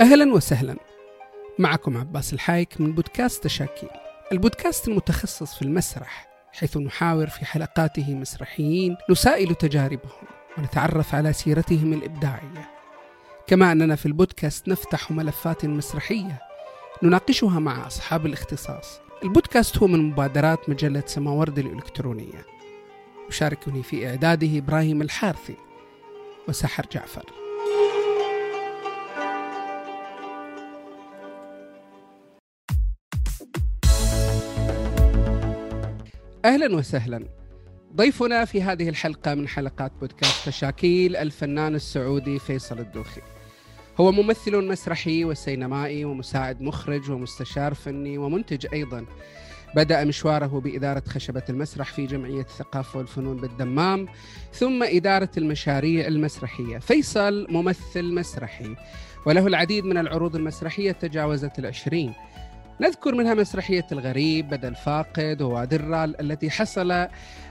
أهلا وسهلا. معكم عباس الحايك من بودكاست تشاكيل البودكاست المتخصص في المسرح حيث نحاور في حلقاته مسرحيين نسائل تجاربهم ونتعرف على سيرتهم الإبداعية. كما أننا في البودكاست نفتح ملفات مسرحية نناقشها مع أصحاب الاختصاص. البودكاست هو من مبادرات مجلة سماورد الإلكترونية. يشاركني في إعداده إبراهيم الحارثي. وسحر جعفر. أهلا وسهلا. ضيفنا في هذه الحلقة من حلقات بودكاست تشاكيل الفنان السعودي فيصل الدوخي. هو ممثل مسرحي وسينمائي ومساعد مخرج ومستشار فني ومنتج أيضا. بدأ مشواره بإدارة خشبة المسرح في جمعية الثقافة والفنون بالدمام ثم إدارة المشاريع المسرحية. فيصل ممثل مسرحي وله العديد من العروض المسرحية تجاوزت العشرين. نذكر منها مسرحية الغريب بدل فاقد ووادي الرال التي حصل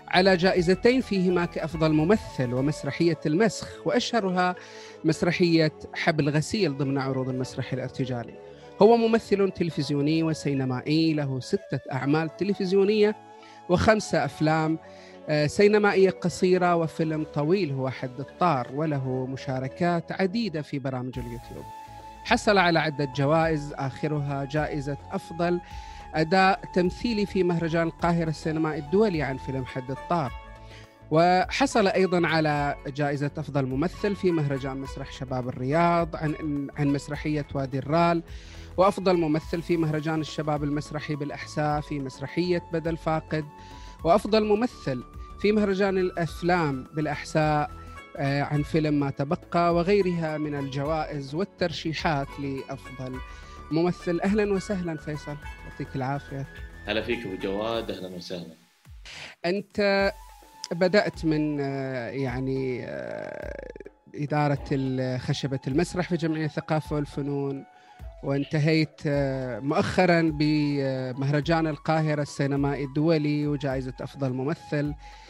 على جائزتين فيهما كأفضل ممثل ومسرحية المسخ وأشهرها مسرحية حبل غسيل ضمن عروض المسرح الارتجالي. هو ممثل تلفزيوني وسينمائي له ستة أعمال تلفزيونية وخمسة أفلام آه، سينمائية قصيرة وفيلم طويل هو حد الطار وله مشاركات عديدة في برامج اليوتيوب. حصل على عدة جوائز آخرها جائزة أفضل أداء تمثيلي في مهرجان القاهرة السينمائي الدولي عن فيلم حد الطار. وحصل أيضا على جائزة أفضل ممثل في مهرجان مسرح شباب الرياض عن عن مسرحية وادي الرال وأفضل ممثل في مهرجان الشباب المسرحي بالأحساء في مسرحية بدل فاقد وأفضل ممثل في مهرجان الأفلام بالأحساء آه، عن فيلم ما تبقى وغيرها من الجوائز والترشيحات لأفضل ممثل. أهلا وسهلا فيصل يعطيك العافية. هلا فيك أبو جواد أهلا وسهلا. أنت بدأت من آه، يعني آه، إدارة خشبة المسرح في جمعية الثقافة والفنون وانتهيت مؤخرا بمهرجان القاهرة السينمائي الدولي وجائزة أفضل ممثل. آه،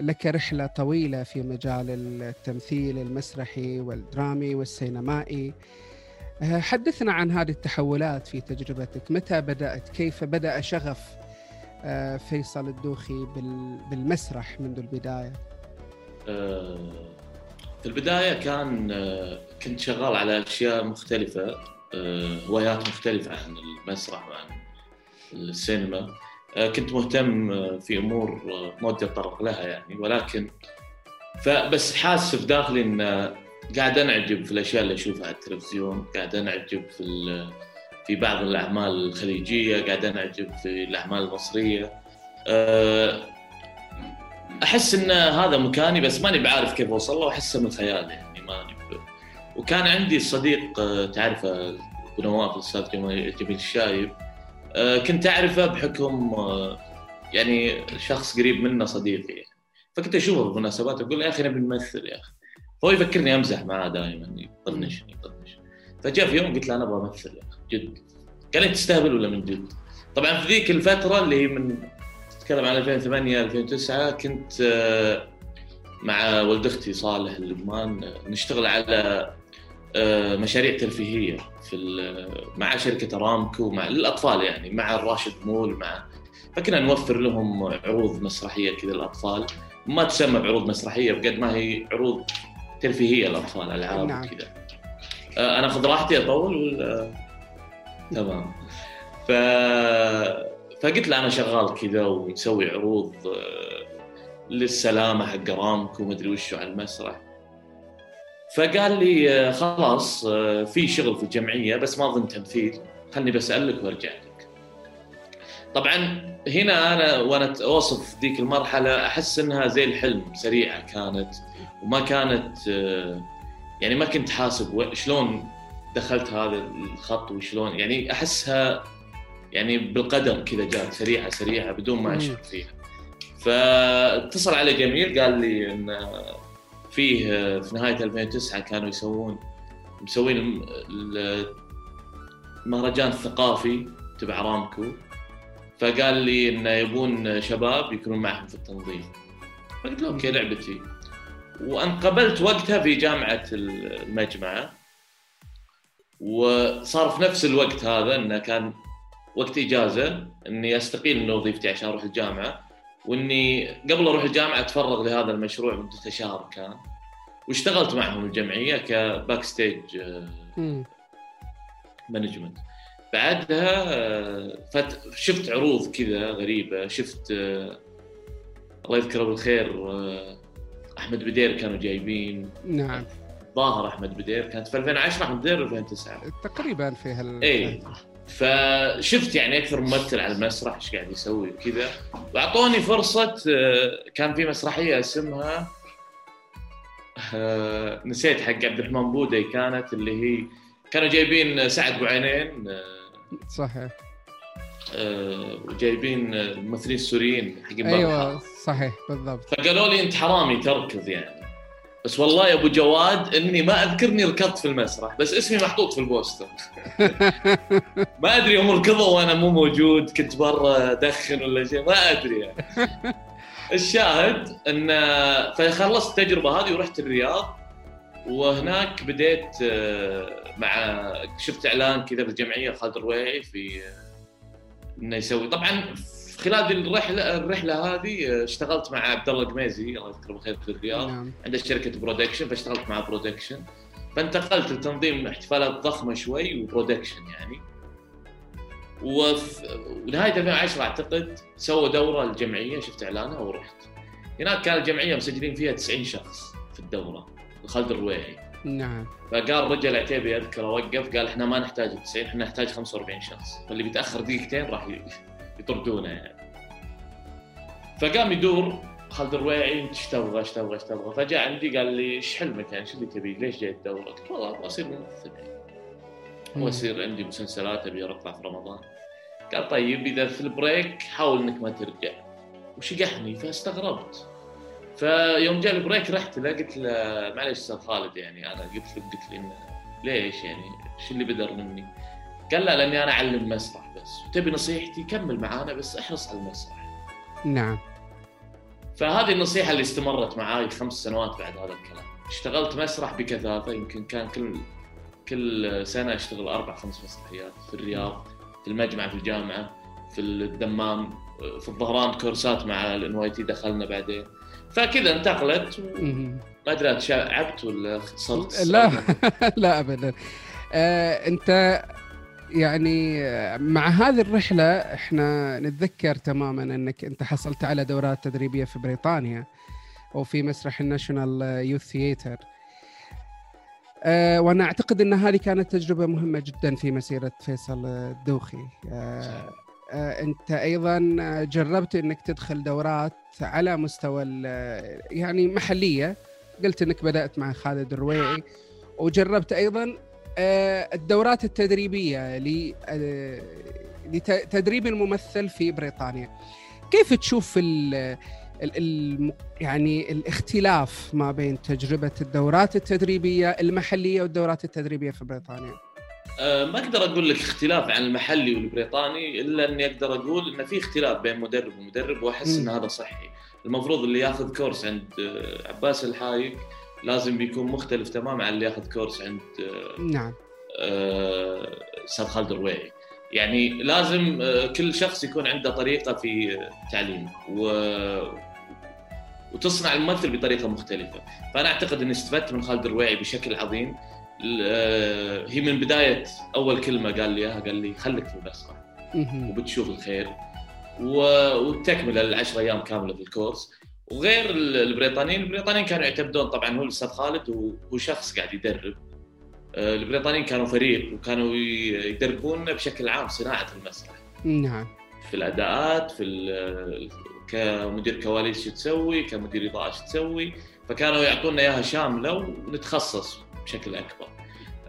لك رحلة طويلة في مجال التمثيل المسرحي والدرامي والسينمائي. آه، حدثنا عن هذه التحولات في تجربتك. متى بدأت؟ كيف بدأ شغف آه، فيصل الدوخي بالمسرح منذ البداية؟ في البداية كان كنت شغال على أشياء مختلفة هوايات مختلفة عن المسرح وعن السينما. آه، كنت مهتم آه، في أمور آه، ما ودي اتطرق لها يعني ولكن فبس حاسس في داخلي ان قاعد أنعجب في الأشياء اللي أشوفها على التلفزيون، قاعد أنعجب في في بعض الأعمال الخليجية، قاعد أنعجب في الأعمال المصرية. أحس إن هذا مكاني بس ماني بعارف كيف أوصل له واحسه من خيالي يعني ماني وكان عندي صديق تعرفه ابو نواف الأستاذ جميل الشايب آه، كنت أعرفه بحكم آه، يعني شخص قريب منه صديقي. فكنت أشوفه بمناسبات أقول يا أخي نبي نمثل يا أخي هو يفكرني أمزح معاه دائما يطنشني يطنش فجاء في يوم قلت له أنا أبغى أمثل يا أخي جد قال لي تستهبل ولا من جد؟ طبعا في ذيك الفترة اللي هي من تتكلم عن 2008 2009 كنت آه، مع ولد أختي صالح اللقمان نشتغل على آه، مشاريع ترفيهية في مع شركة ارامكو مع للاطفال يعني مع الراشد مول مع فكنا نوفر لهم عروض مسرحية كذا للأطفال. ما تسمى بعروض مسرحية بقد ما هي عروض ترفيهية للأطفال ألعاب نعم. كذا آه، أنا اخذ راحتي اطول ولا تمام. ف فقلت له أنا شغال كذا ونسوي عروض آه، للسلامة حق ارامكو ومدري وشو على المسرح. فقال لي آه، خلاص آه، في شغل في الجمعية بس ما اظن تمثيل خلني بسألك وأرجع لك. طبعا هنا أنا وأنا أوصف ذيك المرحلة أحس إنها زي الحلم سريعة كانت وما كانت آه، يعني ما كنت حاسب شلون دخلت هذا الخط وشلون يعني أحسها يعني بالقدر كذا جات سريعة سريعة بدون ما أشعر فيها. فاتصل علي جميل قال لي إن فيه في نهاية 2009 كانوا يسوون مسوين المهرجان الثقافي تبع رامكو. فقال لي انه يبون شباب يكونون معهم في التنظيم. فقلت له okay لعبتي. وانقبلت وقتها في جامعة المجمعه وصار في نفس الوقت هذا إنه كان وقت إجازة إني أستقيل من وظيفتي عشان أروح الجامعة. وإني قبل أروح الجامعة أتفرغ لهذا المشروع مدته شهر كان. واشتغلت معهم الجمعية ك backstage management بعدها آه، فت شفت عروض كذا غريبة. شفت آه، الله يذكره بالخير آه، أحمد بدير كانوا جايبين. نعم. ظاهر أحمد بدير كانت في 2010 أحمد بدير 2009 تقريبا في هال اي فشفت يعني أكثر ممثل على المسرح إيش قاعد يسوي وكذا. وأعطوني فرصة كان في مسرحية اسمها نسيت حق عبد الرحمن بودي كانت اللي هي كانوا جايبين سعد بعينين صحيح. آه، وجايبين الممثلين السوريين حقين أيوه صحيح بالضبط. فقالوا لي أنت حرامي تركض يعني. بس والله يا أبو جواد إني ما أذكرني ركضت في المسرح بس اسمي محطوط في البوستر ما أدري هم ركضوا وأنا مو موجود كنت برا أدخن ولا شيء ما أدري يعني. الشاهد إن فخلصت التجربة هذه ورحت الرياض وهناك بديت آه، مع شفت إعلان كذا بالجمعية خالد الرويعي في آه، إنه يسوي طبعا خلال الرحلة الرحلة هذه آه، اشتغلت مع عبد الله القميزي الله يذكره بالخير في الرياض. نعم. عنده شركة production فاشتغلت مع production. فانتقلت لتنظيم احتفالات ضخمة شوي و production يعني. وفي ونهاية 2010 أعتقد سووا دورة الجمعية شفت إعلانها ورحت. هناك كانت الجمعية مسجلين فيها 90 شخص في الدورة خالد الرويعي. نعم. فقال رجل عتيبي اذكر اوقف قال إحنا ما نحتاج 90 إحنا نحتاج 45 شخص. فاللي بيتأخر دقيقتين راح يطردونه. يعني فقام يدور خالد الرويعي انت إيش تبغى إيش تبغى إيش تبغى؟ فجاء عندي قال لي إيش حلمك يعني؟ شو اللي تبي ليش جاي تدور؟ قلت والله أبغى أصير ممثل. يعني أبغى اصير عندي مسلسلات أبي اطلع في رمضان. قال طيب إذا في البريك حاول إنك ما ترجع. وشقحني فاستغربت. فيوم جاء البريك رحت له قلت له معلش أستاذ خالد يعني أنا قلت له قلت لي ليش يعني؟ إيش اللي بدر مني؟ قال لا لأني أنا أعلم مسرح بس. وتبي نصيحتي؟ كمل معانا بس احرص على المسرح. نعم. فهذه النصيحة اللي استمرت معاي خمس سنوات بعد هذا الكلام. اشتغلت مسرح بكثافة يمكن كان كل كل سنة أشتغل أربع خمس مسرحيات. في الرياض في المجمع في الجامعة في الدمام في الظهران كورسات مع الان تي دخلنا بعدين. فكذا انتقلت ما أدري تشعبت ولا اختصرت لا لا ابدا. آه أنت يعني مع هذه الرحلة إحنا نتذكر تماما أنك أنت حصلت على دورات تدريبية في بريطانيا وفي مسرح الناشونال يوث ثياتر أه وأنا أعتقد أن هذه كانت تجربة مهمة جدا في مسيرة فيصل الدوخي. آه، أنت أيضا جربت أنك تدخل دورات على مستوى يعني محلية. قلت أنك بدأت مع خالد الرويعي. وجربت أيضا آه، الدورات التدريبية آه، لتدريب الممثل في بريطانيا. كيف تشوف ال يعني الاختلاف ما بين تجربة الدورات التدريبية المحلية والدورات التدريبية في بريطانيا؟ أه، ما أقدر أقول لك اختلاف عن المحلي والبريطاني إلا أني أقدر أقول إن في اختلاف بين مدرب ومدرب وأحس إن هذا صحي. المفروض اللي ياخذ كورس عند عباس الحايك لازم بيكون مختلف تماما عن اللي ياخذ كورس عند نعم. أستاذ خالد الرويعي يعني لازم كل شخص يكون عنده طريقة في تعليمه و وتصنع الممثل بطريقة مختلفة. فأنا أعتقد اني استفدت من خالد الرويعي بشكل عظيم. آه، هي من بداية أول كلمة قال لي إياها قال لي خليك في المسرح وبتشوف الخير. وتكمل العشر أيام كاملة في الكورس. وغير البريطانيين البريطانيين كانوا يعتمدون طبعا هو الأستاذ خالد وهو شخص قاعد يدرب. آه، البريطانيين كانوا فريق وكانوا يدربون بشكل عام صناعة المسرح. نعم. في الأداءات في كمدير كواليس شو تسوي كمدير إضاءة شو تسوي. فكانوا يعطونا إياها شاملة ونتخصص بشكل أكبر.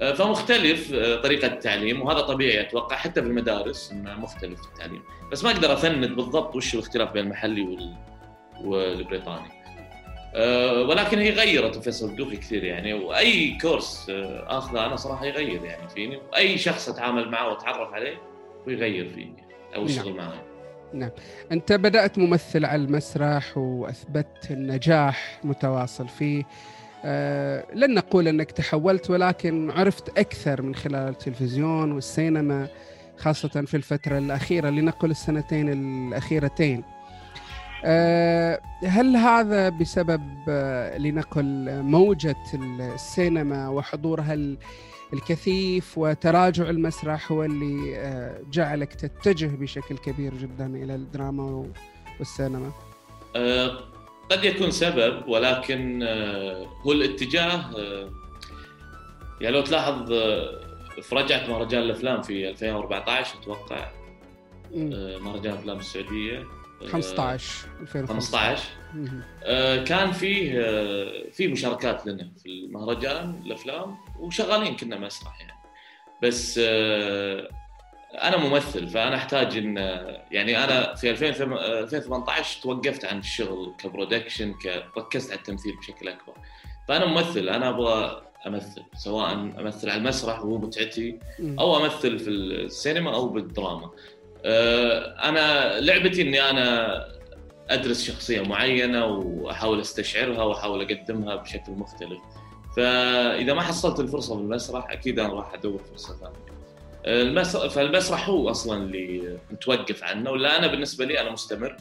آه، فمختلف آه، طريقة التعليم وهذا طبيعي أتوقع حتى في المدارس إنه مختلف التعليم، بس ما أقدر أفند بالضبط وش الاختلاف بين المحلي وال... والبريطاني. آه، ولكن هي غيرت فيصل الدوخي كثير يعني وأي كورس آخذه أنا صراحة يغير يعني فيني وأي شخص أتعامل معه وأتعرف عليه ويغير فيني أو يشتغل نعم. معي. نعم أنت بدأت ممثل على المسرح وأثبتت النجاح متواصل فيه آه، لن نقول أنك تحولت ولكن عرفت أكثر من خلال التلفزيون والسينما خاصة في الفترة الأخيرة لنقل السنتين الأخيرتين آه، هل هذا بسبب آه، لنقل موجة السينما وحضورها الكثيف وتراجع المسرح هو اللي جعلك تتجه بشكل كبير جدا إلى الدراما والسينما؟ قد يكون سبب ولكن آه، هو الاتجاه آه، يعني لو تلاحظ آه، في رجعت مهرجان الأفلام في 2014 أتوقع مهرجان افلام السعودية 15 2015 كان فيه في مشاركات لنا في المهرجان الأفلام وشغالين كنا مسرح يعني. بس أنا ممثل فأنا أحتاج إن يعني أنا في 2018 توقفت عن الشغل كبرودكشن ركزت على التمثيل بشكل أكبر. فأنا ممثل أنا أبغى أمثل سواء أمثل على المسرح وهو متعتي أو أمثل في السينما أو بالدراما. آه، أنا لعبتي إني أنا أدرس شخصية معينة وأحاول أستشعرها وأحاول أقدمها بشكل مختلف. فإذا ما حصلت الفرصة بالمسرح أكيد أنا راح أدور فرصة ثانية. المسرح فالمسرح هو أصلا اللي متوقف عنه ولا أنا بالنسبة لي أنا مستمر.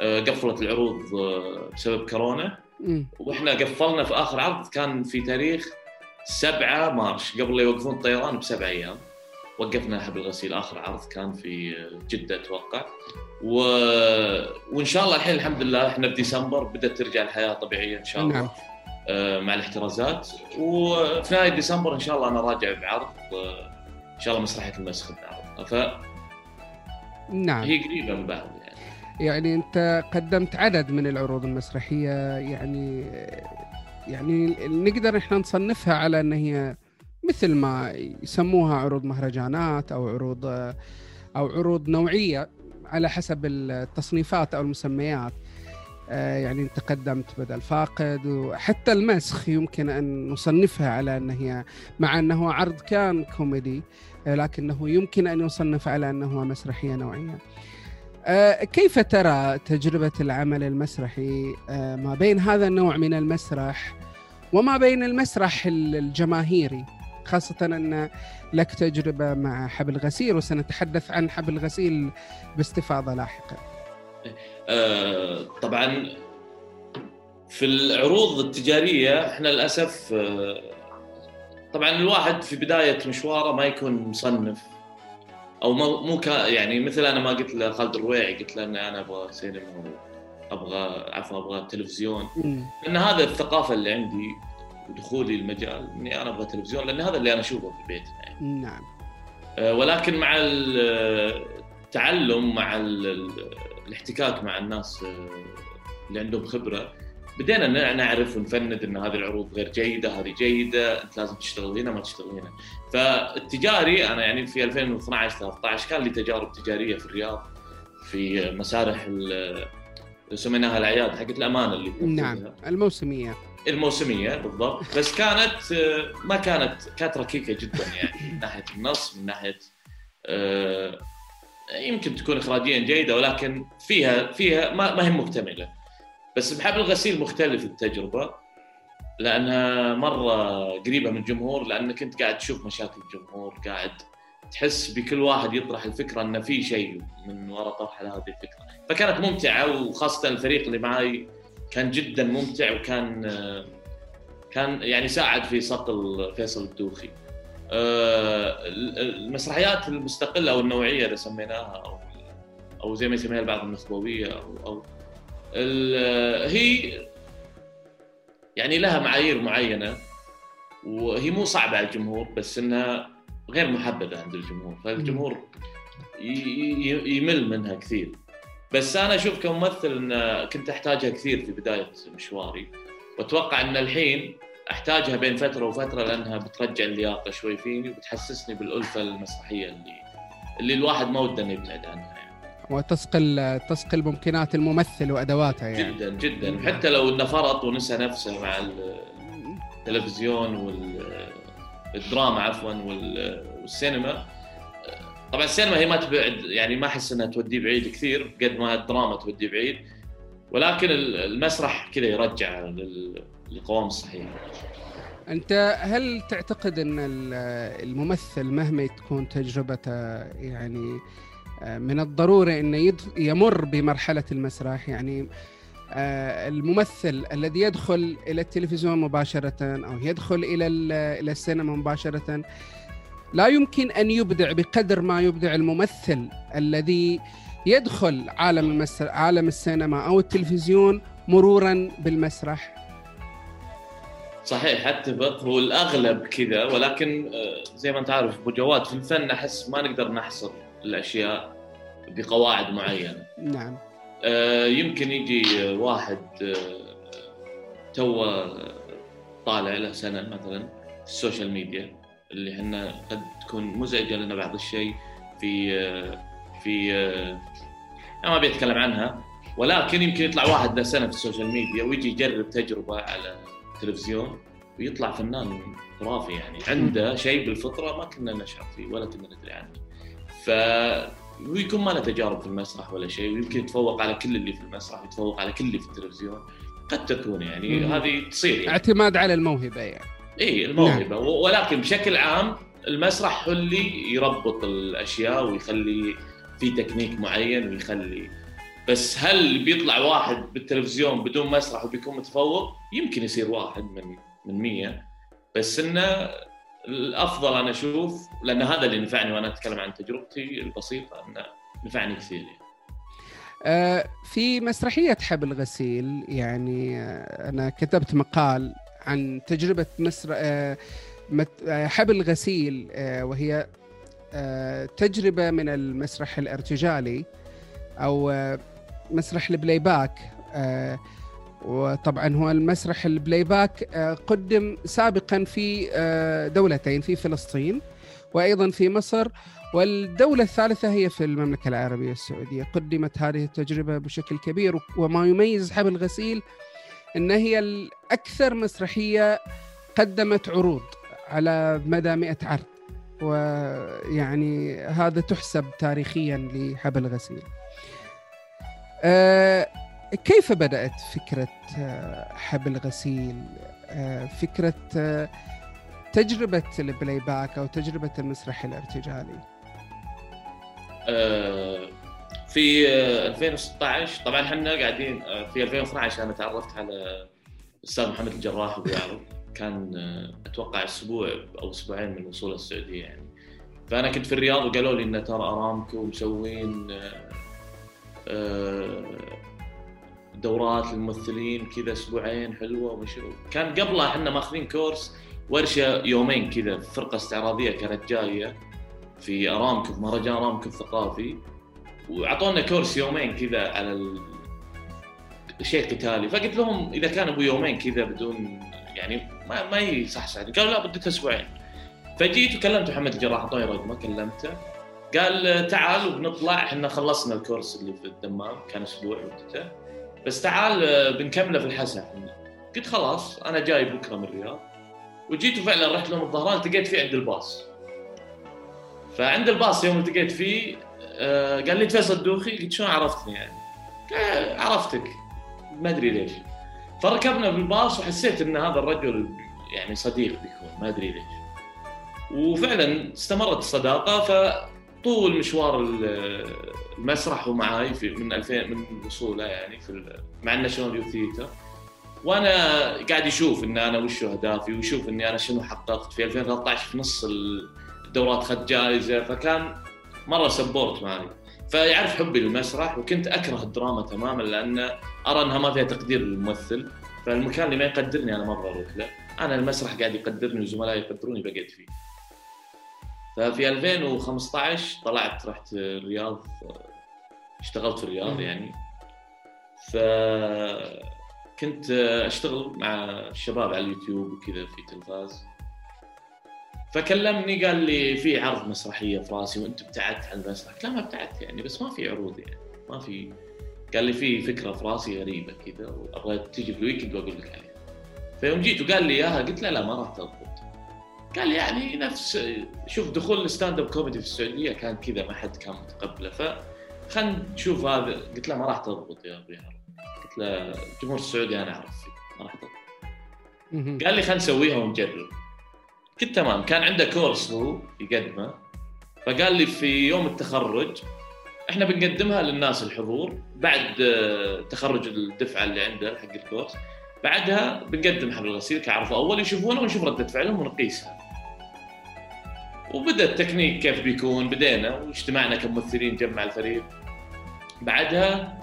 آه، قفلت العروض آه، بسبب كورونا. وإحنا قفلنا في آخر عرض كان في تاريخ 7 مارش قبل لا يوقفون الطيران بسبع أيام. وقفنا حبل آخر عرض كان في جدة أتوقع. و... وإن شاء الله الحين الحمد لله إحنا بديسمبر بدأت ترجع الحياة طبيعية إن شاء الله. نعم. آه، مع الاحترازات. وفي نهاية ديسمبر إن شاء الله أنا راجع بعرض إن شاء الله مسرحية المسخ ف نعم. هي قريبة من بعض يعني. يعني أنت قدمت عدد من العروض المسرحية يعني يعني نقدر إحنا نصنفها على إن هي مثل ما يسموها عروض مهرجانات أو عروض أو عروض نوعية على حسب التصنيفات أو المسميات. آه، يعني أنت قدمت بدل فاقد وحتى المسخ يمكن أن نصنفها على أن هي مع أنه عرض كان كوميدي آه، لكنه يمكن أن يصنف على أنه مسرحية نوعية. آه، كيف ترى تجربة العمل المسرحي؟ ما بين هذا النوع من المسرح وما بين المسرح الجماهيري؟ خاصة أن لك تجربة مع حبل غسيل وسنتحدث عن حبل غسيل باستفاضة لاحقا. آه، طبعا في العروض التجارية إحنا للأسف آه، طبعا الواحد في بداية مشواره ما يكون مصنف أو مو يعني مثل أنا ما قلت لخالد الرويعي قلت له ان أنا أبغى سينما أبغى عفوا أبغى تلفزيون لأن هذا الثقافة اللي عندي ودخولي المجال إني أنا أبغى تلفزيون لأن هذا اللي أنا أشوفه في بيتنا يعني. نعم. آه، ولكن مع التعلم مع الاحتكاك مع الناس آه، اللي عندهم خبرة بدينا نعرف ونفند إن هذه العروض غير جيدة هذه جيدة أنت لازم تشتغل هنا ما تشتغل هنا. فالتجاري أنا يعني في 2012 13 كان لي تجارب تجارية في الرياض في مسارح سميناها الأعياد حقت الأمانة اللي نعم. الموسمية. الموسمية بالضبط. بس كانت آه، ما كانت كانت ركيكة جدا يعني من ناحية النص من ناحية آه، يمكن تكون اخراجيا جيدة ولكن فيها فيها ما, هي مكتملة. بس بحبل الغسيل مختلف التجربة لأنها مرة قريبة من الجمهور لانك انت قاعد تشوف مشاكل الجمهور قاعد تحس بكل واحد يطرح الفكرة انه في شيء من وراء طرح هذه الفكرة. فكانت ممتعة وخاصة الفريق اللي معي كان جدا ممتع وكان كان يعني ساعد في صقل فيصل الدوخي. آه، المسرحيات المستقلة أو النوعية إذا سميناها أو أو زي ما يسميها البعض النخبوية أو أو هي يعني لها معايير معينة وهي مو صعبة على الجمهور بس إنها غير محببه عند الجمهور. فالجمهور يمل منها كثير. بس أنا أشوف كممثل إن كنت أحتاجها كثير في بداية مشواري. وأتوقع إن الحين أحتاجها بين فترة وفترة لأنها بترجع اللياقة شوي فيني وبتحسسني بالألفة المسرحية اللي اللي الواحد ما وده انه يبتعد عنها يعني. وتسقل تسقل ممكنات الممثل وادواته يعني. جدا جدا. حتى لو إنه فرط ونسى نفسه مع التلفزيون والدراما عفوا والسينما طبعا السينما هي ما تبعد يعني ما أحس إنها توديه بعيد كثير قد ما الدراما توديه بعيد. ولكن المسرح كذا يرجع القوام الصحيح. أنت هل تعتقد إن الممثل مهما تكون تجربته يعني آه، من الضروري إنه يمر بمرحلة المسرح؟ يعني آه، الممثل الذي يدخل إلى التلفزيون مباشرة أو يدخل إلى إلى السينما مباشرة لا يمكن أن يبدع بقدر ما يبدع الممثل الذي يدخل عالم المسرح عالم السينما أو التلفزيون مرورا بالمسرح. صحيح اتفق هو الأغلب كذا ولكن آه، زي ما أنت عارف أبو جواد في الفن أحس ما نقدر نحصر الأشياء بقواعد معينة. نعم. آه، يمكن يجي واحد آه، تو طالع له سنة مثلا في ال social media. اللي إحنا قد تكون مزعجه لنا بعض الشيء في في أنا ما أبي أتكلم عنها ولكن يمكن يطلع واحد له سنة في ال social media ويجي يجرب تجربة على التلفزيون ويطلع فنان خرافي يعني عنده شيء بالفطرة ما كنا نشعر فيه ولا كنا ندري عنه ف ويكون ما له تجارب في المسرح ولا شيء ويمكن يتفوق على كل اللي في المسرح يتفوق على كل اللي في التلفزيون قد تكون يعني. هذه تصير يعني. اعتماد على الموهبة يعني اي الموهبة نعم. ولكن بشكل عام المسرح هو اللي يربط الأشياء ويخلي في تكنيك معين ويخلي بس هل بيطلع واحد بالتلفزيون بدون مسرح وبيكون متفوق؟ يمكن يصير واحد من من 100 بس إنه الأفضل أنا أشوف لأن هذا اللي نفعني وأنا أتكلم عن تجربتي البسيطة إنه نفعني كثير يعني. آه في مسرحية حبل غسيل يعني آه أنا كتبت مقال عن تجربة مسر آه, آه، حبل غسيل آه وهي تجربة من المسرح الارتجالي آه مسرح ال playback وطبعا هو المسرح ال playback قدم سابقا في دولتين في فلسطين وأيضا في مصر. والدولة الثالثة هي في المملكة العربية السعودية. قدمت هذه التجربة بشكل كبير وما يميز حبل الغسيل أن هي الأكثر مسرحية قدمت عروض على مدى 100 عرض. ويعني هذا تحسب تاريخيا لحبل الغسيل آه، كيف بدأت فكرة آه، حبل غسيل آه، فكرة تجربة ال playback أو تجربة المسرح الارتجالي؟ في 2016 طبعا إحنا قاعدين في 2012 أنا تعرفت على الأستاذ محمد الجراح ويعرف كان أتوقع أسبوع أو أسبوعين من وصول السعودية يعني. فأنا كنت في الرياض وقالوا لي ان ترى أرامكو مسوين آه، دورات للممثلين كذا أسبوعين حلوة ومشي كان قبلها إحنا ماخذين كورس ورشة يومين كذا فرقة استعراضية كانت جاية في أرامكو في مهرجان أرامكو الثقافي. وأعطونا كورس يومين كذا على شيء قتالي. فقلت لهم إذا كان أبو يومين كذا بدون يعني ما ما يصحصح. قالوا لا بدته أسبوعين. فجيت وكلمت محمد الجراح اعطوني رقمه كلمته. قال تعال وبنطلع. إحنا خلصنا الكورس اللي في الدمام كان أسبوع مدته. بس تعال بنكمله في الحسا قلت خلاص أنا جاي بكرة من الرياض. وجيت وفعلا رحت لهم الظهران التقيت فيه عند الباص. فعند الباص يوم التقيت فيه قال لي فيصل دوخي قلت شلون عرفتني يعني؟ قال عرفتك. ما أدري ليش. فركبنا بالباص وحسيت إن هذا الرجل يعني صديق بيكون ما أدري ليش. وفعلا استمرت الصداقة ف طول مشوار المسرح ومعاي في من 2000 من وصوله يعني في مع ال National Youth Theatre. وأنا قاعد يشوف إن أنا وش أهدافي ويشوف إني أنا شنو حققت. في 2013 في نص الدورات اخذت جائزة فكان مرة support معي فيعرف حبي للمسرح وكنت أكره الدراما تماما لأن أرى أنها ما فيها تقدير للممثل. فالمكان اللي ما يقدرني أنا ما أبغى أروح له. أنا المسرح قاعد يقدرني وزملائي يقدروني بقيت فيه. ففي 2015 طلعت رحت الرياض اشتغلت في الرياض يعني. فكنت أشتغل مع الشباب على اليوتيوب وكذا في تلفاز. فكلمني قال لي في عرض مسرحية في راسي وأنت ابتعدت عن المسرح. لا ما ابتعدت يعني بس ما في عروض يعني ما في. قال لي في فكرة في راسي غريبة كذا وأبغى تيجي في الويكند وأقول لك عليها. فيوم جيت وقال لي إياها قلت له لا ما راح تضبط قال يعني نفس شوف دخول ال stand-up comedy في السعودية كان كذا ما حد كان متقبله. ف خلينا نشوف هذا. قلت له ما راح تضبط يا أبو قلت له الجمهور السعودي أنا أعرف فيه ما راح تضبط. قال لي خلينا نسويها ونجرب. قلت تمام. كان عنده course هو يقدمه. فقال لي في يوم التخرج إحنا بنقدمها للناس الحضور. بعد آه، تخرج الدفعة اللي عنده حق ال course بعدها بنقدم حبل الغسيل كعرض أول يشوفونه ونشوف رده فعلهم ونقيسها. وبدأ التكنيك كيف بيكون. بدينا واجتمعنا كممثلين جمع الفريق. بعدها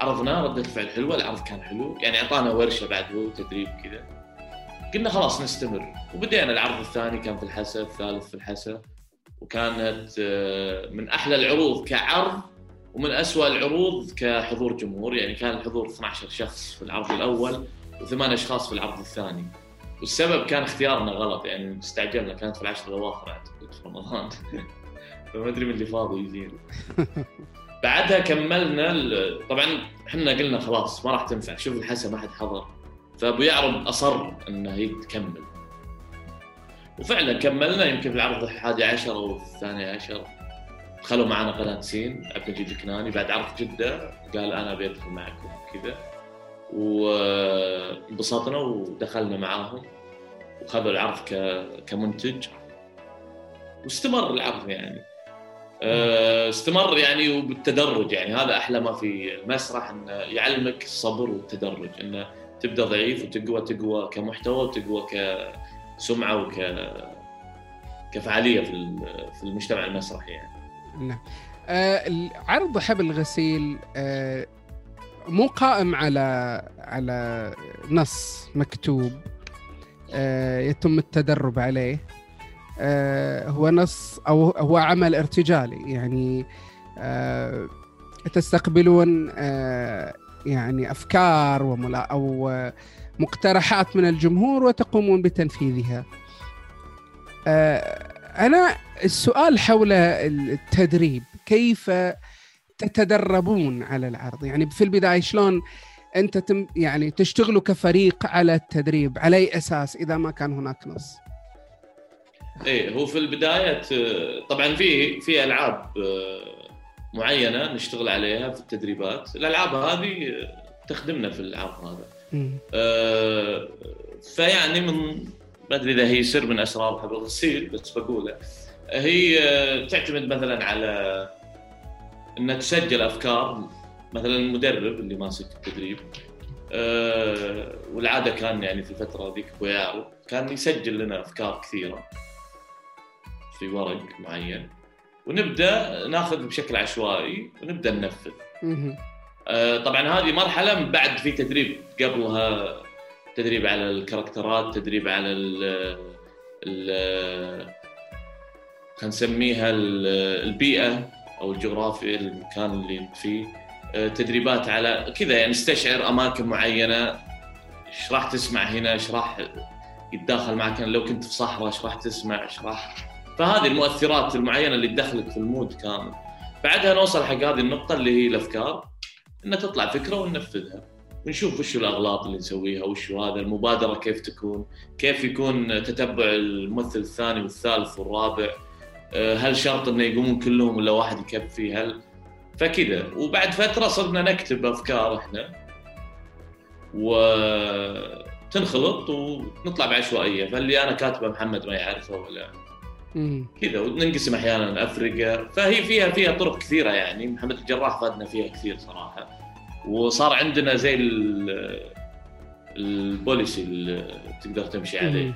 عرضنا ردة الفعل حلوة العرض كان حلو. يعني أعطانا ورشة بعد هو تدريب كذا قلنا خلاص نستمر. وبدينا العرض الثاني كان في الحسا الثالث في الحسا. وكانت آه، من أحلى العروض كعرض ومن أسوأ العروض كحضور جمهور. يعني كان الحضور 12 شخص في العرض الأول وثمان أشخاص في العرض الثاني. والسبب كان اختيارنا غلط. يعني استعجلنا كانت في العشر الأواخر أعتقد في رمضان. فما أدري من اللي فاضي يجينا بعدها كملنا طبعا إحنا قلنا خلاص ما راح تنفع. شوف الحسا ما حد حضر. فابو يعرب أصر إنه يكمل. وفعلا كملنا يمكن في العرض الحادي عشر أو الثاني عشر. دخلوا معنا قناه سين عبد المجيد الكناني بعد عرض جدة قال أنا بيدخل معكم كذا. وانبسطنا ودخلنا معاهم. وخذوا العرض. كمنتج. واستمر العرض يعني. آه، استمر يعني وبالتدرج يعني. هذا أحلى ما في المسرح إنه يعلمك الصبر والتدرج. إنه تبدأ ضعيف وتقوى تقوى كمحتوى وتقوى كسمعة وك كفعالية في في المجتمع المسرحي يعني. نعم. آه، عرض حبل الغسيل آه، مو قائم على على نص مكتوب آه، يتم التدرب عليه. آه، هو نص أو هو عمل ارتجالي يعني آه، تستقبلون آه، يعني أفكار وملا أو مقترحات من الجمهور وتقومون بتنفيذها. آه، أنا السؤال حول التدريب كيف تتدربون على العرض يعني في البداية شلون أنت تم يعني تشتغلوا كفريق على التدريب على أي أساس إذا ما كان هناك نص إيه هو في البداية طبعا في في ألعاب آه، معينة نشتغل عليها في التدريبات. الألعاب هذه تخدمنا في العرض هذا. آه، فيعني من ما أدري إذا هي سر من أسرار حبل الغسيل بس بقوله. هي آه، تعتمد مثلا على انها تسجل أفكار مثلا المدرب اللي ماسك التدريب. آه، والعادة كان يعني في الفترة ذيك ابو يعرب كان يسجل لنا أفكار كثيرة في ورق معين. ونبدأ ناخذ بشكل عشوائي ونبدأ ننفذ. آه، طبعا هذه مرحلة من بعد في تدريب. قبلها تدريب على الكاركترات تدريب على ال ال خلينا نسميها ال- البيئة أو الجغرافيا المكان اللي أنت فيه. آه، تدريبات على كذا يعني استشعر أماكن معينة. إيش راح تسمع هنا؟ إيش راح يتداخل معك؟ لو كنت في صحراء إيش راح تسمع؟ إيش راح فهذه المؤثرات المعينة اللي تدخلك في المود كامل. بعدها نوصل حق هذه النقطة اللي هي الأفكار ان تطلع فكرة وننفذها. ونشوف وش الأغلاط اللي نسويها وش هذا المبادرة كيف تكون كيف يكون تتبع الممثل الثاني والثالث والرابع آه، هل شرط إنه يقومون كلهم ولا واحد يكفي هل؟ فكذا. وبعد فترة صرنا نكتب أفكار إحنا. وتنخلط ونطلع بعشوائية. فاللي أنا كاتبه محمد ما يعرفه ولا. كذا وننقسم أحيانا افرقه فهي فيها فيها طرق كثيرة يعني. محمد الجراح فادنا فيها كثير صراحة. وصار عندنا زي ال- البوليسي اللي تقدر تمشي عليه.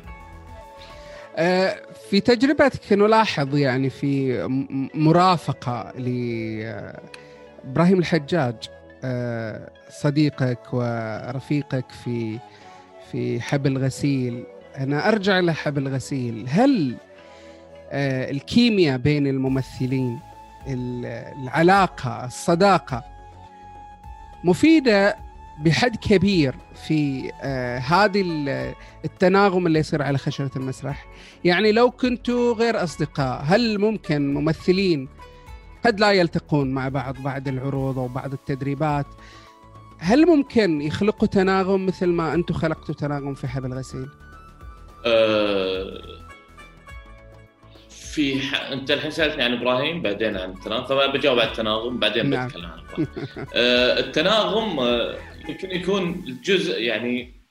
آه، في تجربتك نلاحظ يعني في مرافقة لإبراهيم الحجاج آه، صديقك ورفيقك في في حبل غسيل. أنا أرجع لحبل غسيل. هل آه، الكيمياء بين الممثلين ال- العلاقة الصداقة مفيدة بحد كبير في آه، هذه ال- التناغم اللي يصير على خشبة المسرح يعني لو كنتوا غير أصدقاء هل ممكن ممثلين قد لا يلتقون مع بعض بعد العروض أو بعد التدريبات هل ممكن يخلقوا تناغم مثل ما أنتم خلقتوا تناغم في حبل غسيل؟ آه، في ح... انت الحين سألتني عن إبراهيم بعدين عن التناغم. فبجاوب على التناغم بعدين نعم. بتكلم عن إبراهيم. آه، التناغم آه، يمكن يكون الجزء يعني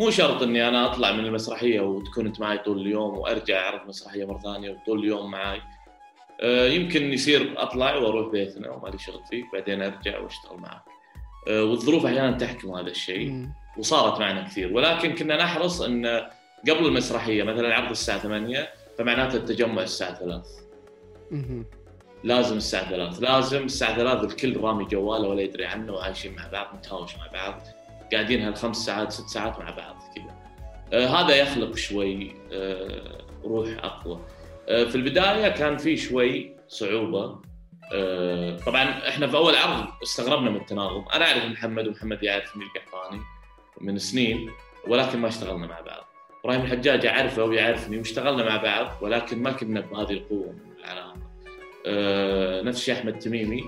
مو شرط إني أنا أطلع من المسرحية وتكون أنت معي طول اليوم وأرجع اعرض مسرحية مرة ثانية وطول اليوم معي. آه، يمكن يصير أطلع وأروح بيتنا وما لي شغل فيك بعدين أرجع وأشتغل معك. آه، والظروف أحيانا تحكم هذا الشيء وصارت معنا كثير. ولكن كنا نحرص إن قبل المسرحية مثلا العرض الساعة 8 فمعناته التجمع الساعة 3 لازم الساعة 3 لازم الساعة 3 الكل رامي جواله ولا يدري عنه وعايشين مع بعض نتهاوش مع بعض قاعدين هالخمس ساعات ست ساعات مع بعض كذا. آه هذا يخلق شوي آه روح أقوى. آه في البداية كان في شوي صعوبة. آه طبعا إحنا في أول عرض استغربنا من التناغم. أنا أعرف محمد ومحمد يعرفني القحطاني من سنين ولكن ما اشتغلنا مع بعض. إبراهيم الحجاج اعرفه ويعرفني واشتغلنا مع بعض ولكن ما كنا بهذه القوة من العلاقه آه نفس الشيء أحمد تميمي.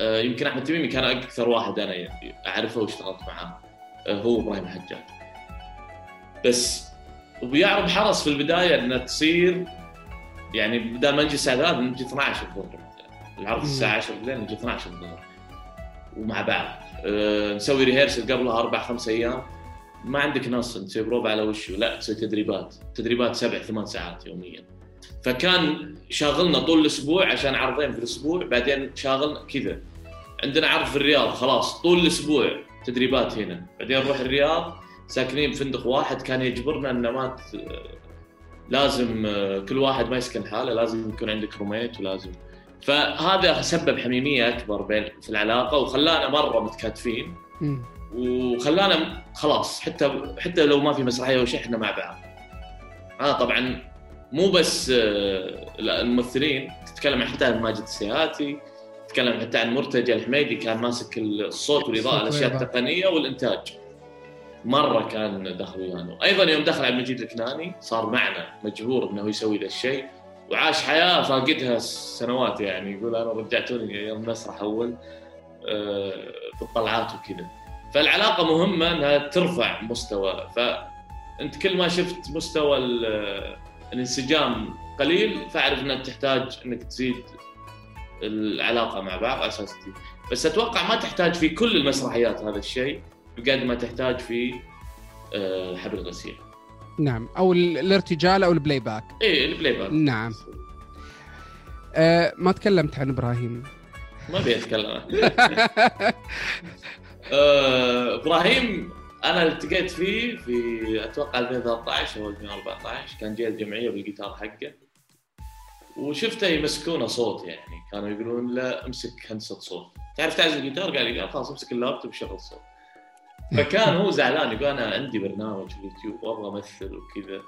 آه يمكن أحمد تميمي كان أكثر واحد أنا يعني أعرفه واشتغلت معاه. آه هو إبراهيم الحجاج. بس ويعرض حرص في البداية إنها تصير يعني بدل ما نجي الساعة 3 نجي 12 الظهر. العرض الساعة 10 بالليل نجي 12 الظهر. ومع بعض. أه نسوي ريهرسل قبلها أربع خمس أيام. ما عندك نص تسوي بروب على وشه لا تسوي تدريبات. تدريبات سبع ثمان ساعات يوميا. فكان شاغلنا طول الأسبوع عشان عرضين في الأسبوع بعدين شاغلنا كذا. عندنا عرض في الرياض خلاص طول الأسبوع تدريبات هنا. بعدين نروح الرياض ساكنين بفندق واحد كان يجبرنا ان ما لازم كل واحد ما يسكن حاله لازم يكون عندك روميت ولازم. فهذا سبب حميمية أكبر بين في العلاقة وخلانا مرة متكاتفين. وخلانا خلاص حتى حتى لو ما في مسرحية وشيء إحنا مع بعض. آه طبعا مو بس آه، الممثلين تتكلم حتى عن ماجد السياتي تتكلم حتى عن مرتجى الحميدي كان ماسك الصوت والإضاءة الأشياء التقنية والإنتاج. مرة كان دخل ويانا أيضا يوم دخل عبد المجيد الكناني صار معنا مجبور انه يسوي ذا الشيء وعاش حياة فاقدها سنوات يعني. يقول أنا رجعتوني يوم مسرح أول آه، في الطلعات وكذا. فالعلاقة مهمة إنها ترفع مستوى فأنت كل ما شفت مستوى الانسجام قليل فأعرف انك تحتاج إنك تزيد العلاقة مع بعض على أساس بس أتوقع ما تحتاج في كل المسرحيات هذا الشيء بقد ما تحتاج في آه، حبل الغسيل. نعم. أو الارتجال أو ال playback. إيه ال playback. نعم. آه ما تكلمت عن إبراهيم. ما أبي أتكلم. إبراهيم أنا التقيت فيه في أتوقع 2013 أو 2014 كان جاي الجمعية بالجيتار حقه. وشفته يمسكونه صوت يعني كانوا يقولون له امسك هندسة صوت. تعرف تعزف الجيتار؟ قال لي خلاص امسك اللابتوب وشغل صوت. فكان هو زعلان يقول أنا عندي برنامج في اليوتيوب وابغى أمثل وكذا.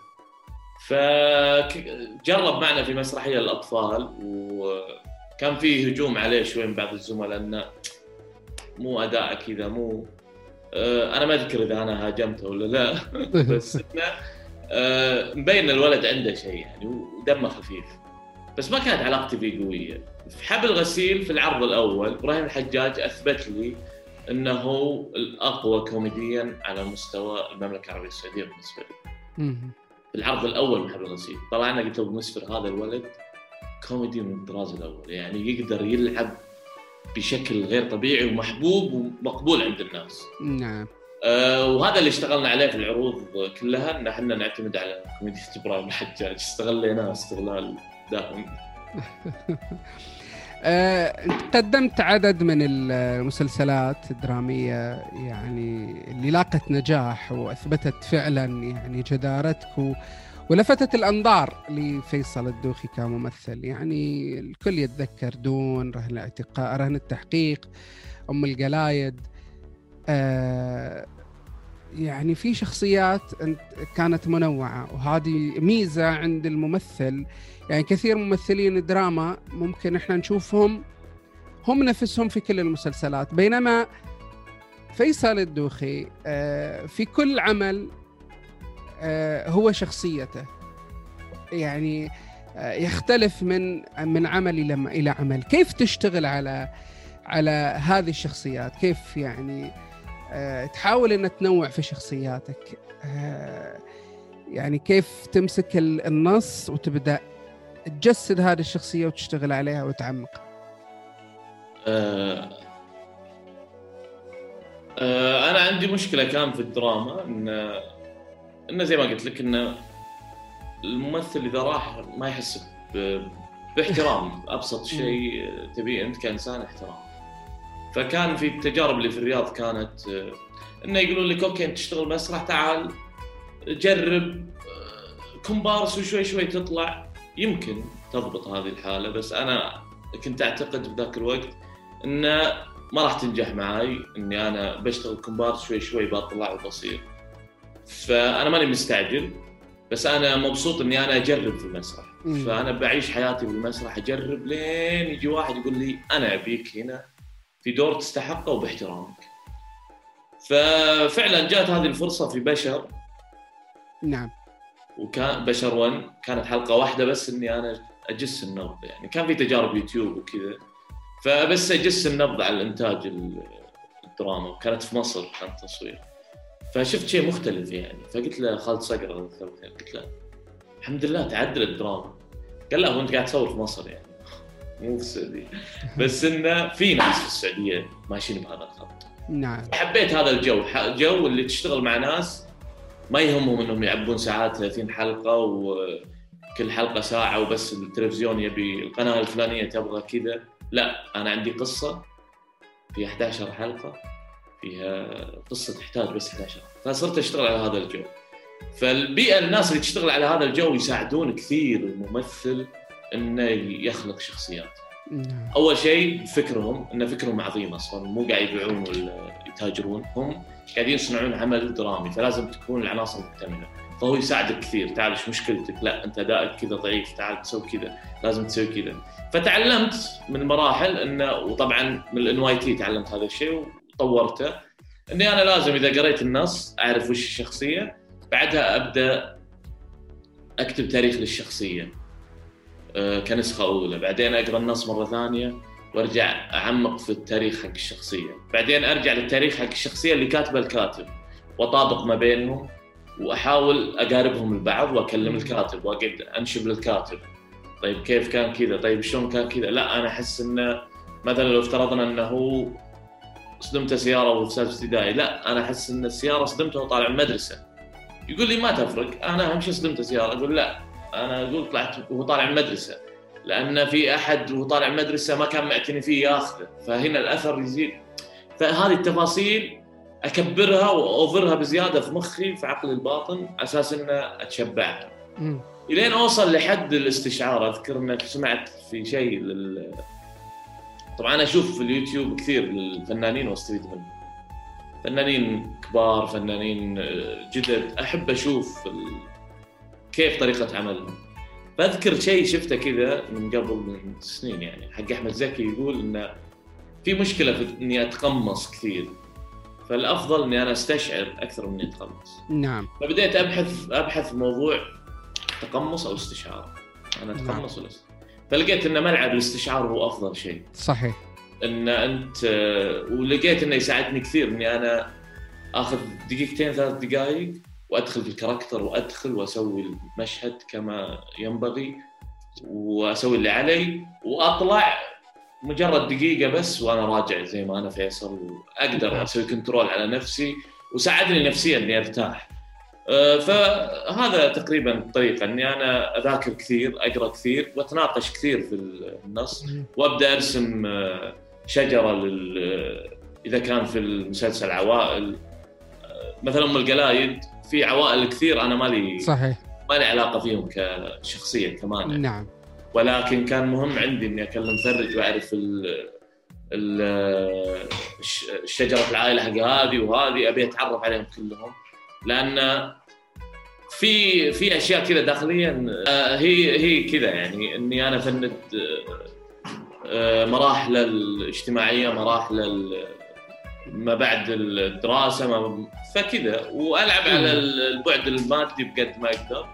فجرب معنا في مسرحية للاطفال وكان في هجوم عليه شوي من بعض الزملاء إنه مو أداء كذا مو آه، أنا ما أذكر إذا أنا هاجمته ولا لا. بس إنه آه، مبين الولد عنده شيء يعني ودمه خفيف. بس ما كانت علاقتي فيه قوية. في حبل غسيل في العرض الأول إبراهيم الحجاج أثبت لي إنه الأقوى كوميديا على مستوى المملكة العربية السعودية بالنسبة لي. في العرض الأول من حبل الغسيل طلعنا قلت له مسفر هذا الولد كوميدي من الطراز الأول يعني يقدر يلعب بشكل غير طبيعي ومحبوب ومقبول عند الناس. نعم. آه وهذا اللي اشتغلنا عليه في العروض كلها إن إحنا نعتمد على كوميديا إبراهيم الحجاج استغليناه استغلال دائم. آه، قدمت عدد من المسلسلات الدرامية يعني اللي لاقت نجاح وأثبتت فعلا يعني جدارتك. ولفتت الأنظار لفيصل الدوخي كممثل. يعني الكل يتذكر دون رهن الاعتقاء رهن التحقيق أم القلايد آه يعني في شخصيات كانت منوعة. وهذه ميزة عند الممثل. يعني كثير ممثلين الدراما ممكن إحنا نشوفهم هم نفسهم في كل المسلسلات. بينما فيصل الدوخي آه، في كل عمل هو شخصيته. يعني آه، يختلف من من عمل إلى إلى عمل. كيف تشتغل على على هذه الشخصيات؟ كيف يعني تحاول ان تنوع في شخصياتك؟ يعني كيف تمسك النص وتبدأ تجسد هذه الشخصية وتشتغل عليها وتعمقها؟ آه، أنا عندي مشكلة كان في الدراما إن إنه زي ما قلت لك إنه الممثل إذا راح ما يحس باحترام. أبسط شيء تبيه أنت كإنسان احترام. فكان في التجارب اللي في الرياض كانت آه، إنه يقولون لك أوكي أنت تشتغل مسرح تعال جرب آه، كومبارس وشوي شوي تطلع. يمكن تضبط هذه الحالة بس أنا كنت أعتقد في ذاك الوقت إنه ما راح تنجح معي إني أنا بشتغل كومبارس شوي شوي بطلع وبصير. فأنا ماني مستعجل بس أنا مبسوط إني أنا أجرب في المسرح. مم. فأنا بعيش حياتي بالمسرح أجرب لين يجي واحد يقول لي أنا أبيك هنا في دور تستحقه وباحترامك. ففعلا جاءت هذه الفرصة في بشر. نعم. وكان بشر 1 كانت حلقة واحدة بس إني أنا أجس النبض يعني كان في تجارب يوتيوب وكذا. فبس أجس النبض على الانتاج ال- الدراما وكانت في مصر كان تصوير. فشفت شيء مختلف يعني. فقلت له خالد صقر قلت له الحمد لله تعدل الدراما. قال لا هو أنت قاعد تصور في مصر يعني. مو في السعودية. بس إنه في ناس في السعودية ماشيين بهذا الخط. نعم. حبيت هذا الجو. جو اللي تشتغل مع ناس ما يهمهم إنهم يعبون ساعات 30 حلقة وكل حلقة ساعة وبس التلفزيون يبي القناة الفلانية تبغى كذا. لا أنا عندي قصة فيها 11 حلقة. فيها قصة تحتاج بس 11 فصرت أشتغل على هذا الجو. فالبيئة الناس اللي تشتغل على هذا الجو يساعدون كثير الممثل إنه يخلق شخصيات. نعم. أول شيء فكرهم إن فكرهم عظيم أصلا. مو قاعد يبيعون ولا يتاجرون. هم قاعدين يصنعون عمل درامي فلازم تكون العناصر مكتملة. فهو يساعدك كثير. تعال إيش مشكلتك؟ لا أنت ادائك كذا ضعيف. تعال تسوي كذا. لازم تسوي كذا. فتعلمت من المراحل انه وطبعا من ال NYT تعلمت هذا الشيء وطورته إني أنا لازم إذا قريت النص أعرف وش الشخصية بعدها أبدأ أكتب تاريخ للشخصية. آه، كنسخة أولى. بعدين أقرأ النص مرة ثانية وأرجع أعمق في التاريخ حق الشخصية. بعدين أرجع للتاريخ حق الشخصية اللي كاتبه الكاتب وأطابق ما بينهم وأحاول أقاربهم لبعض وأكلم الكاتب وأقعد أنشب للكاتب. طيب كيف كان كذا؟ طيب شلون كان كذا؟ لا أنا أحس إنه مثلا لو افترضنا إنه هو صدمته سيارة وهو في سادس ابتدائي. لا أنا أحس إن السيارة صدمته وهو طالع من المدرسة. يقول لي ما تفرق أنا أهم شيء صدمته سيارة. أقول لا أنا أقول طلعت وهو طالع من المدرسة. لأن في أحد وهو طالع من المدرسة ما كان معتني فيه ياخذه. فهنا الأثر يزيد. فهذه التفاصيل أكبرها وأوفرها بزيادة في مخي في عقلي الباطن على أساس إن أتشبعها. إلين أوصل لحد الاستشعار. أذكر إنك سمعت في شيء لل... طبعا أنا أشوف في اليوتيوب كثير للفنانين واستفيد منهم فنانين كبار فنانين آه، جدد. أحب أشوف. كيف طريقة عملهم. فاذكر شيء شفته كذا من قبل من سنين يعني حق أحمد زكي يقول إنه في مشكلة في إني أتقمص كثير. فالأفضل إني أنا أستشعر أكثر من إني أتقمص. نعم. فبديت أبحث أبحث في موضوع تقمص أو استشعار. أنا نعم. اتقمص ولا استشعار فلقيت ان ملعب الاستشعار هو أفضل شيء. صحيح. إن أنت ولقيت إنه يساعدني كثير إني أنا آخذ دقيقتين ثلاث دقائق وأدخل في الكاركتر وأدخل وأسوي المشهد كما ينبغي وأسوي اللي علي وأطلع مجرد دقيقة بس وأنا راجع زي ما أنا فيصل وأقدر أسوي كنترول على نفسي وساعدني نفسيا إني أرتاح. آه، فهذا تقريبا الطريقة اني أنا أذاكر كثير، أقرأ كثير، وأتناقش كثير في النص. وأبدأ أرسم آه، شجرة لل إذا كان في المسلسل عوائل. آه، مثلا أم القلايد في عوائل كثير أنا مالي صحيح. ما لي علاقة فيهم كشخصيه كمان. نعم. ولكن كان مهم عندي إني أكلم فرج واعرف ال ال الش- الشجرة العائلة حق هذه وهذه أبي أتعرف عليهم كلهم. لأن في في أشياء كذا داخليا آه، هي هي كذا يعني إني أنا فند آه، مراحل الاجتماعية مراحل ما بعد الدراسة ما فكذا. وألعب على البعد المادي بقد ما أقدر.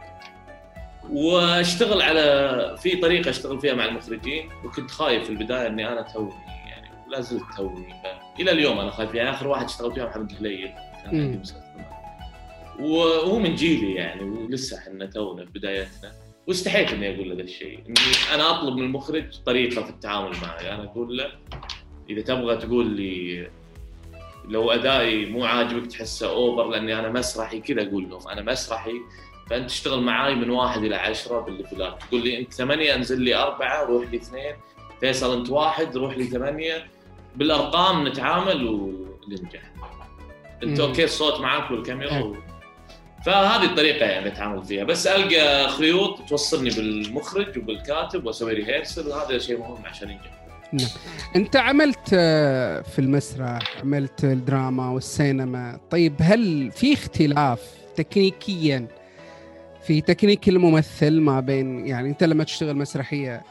وأشتغل على في طريقة أشتغل فيها مع المخرجين. وكنت خايف في البداية إني أنا توني يعني ولا زلت توني. إلى اليوم أنا خايف يعني آخر واحد اشتغلت فيها محمد الهليل كان. عندي. وهو من جيلي يعني ولسه إحنا تونا في بدايتنا. واستحيت إني أقول له ذا الشيء. إني أنا أطلب من المخرج طريقة في التعامل معي. أنا أقول له إذا تبغى تقول لي لو أدائي مو عاجبك تحسه أوفر لأني أنا مسرحي كذا أقول لهم أنا مسرحي. فأنت تشتغل معاي من واحد إلى عشرة بال levels تقول لي أنت ثمانية أنزل لي أربعة روح لي اثنين. فيصل أنت واحد روح لي ثمانية. بالأرقام نتعامل وننجح. أنت. okay الصوت معاك والكاميرا. فهذه الطريقة يعني اتعامل فيها. بس ألقى خيوط توصلني بالمخرج وبالكاتب واسوي rehearsal وهذا شيء مهم عشان ينجح. أنت عملت آه، في المسرح عملت الدراما والسينما. طيب هل في اختلاف تكنيكيا في تكنيك الممثل ما بين يعني أنت لما تشتغل مسرحية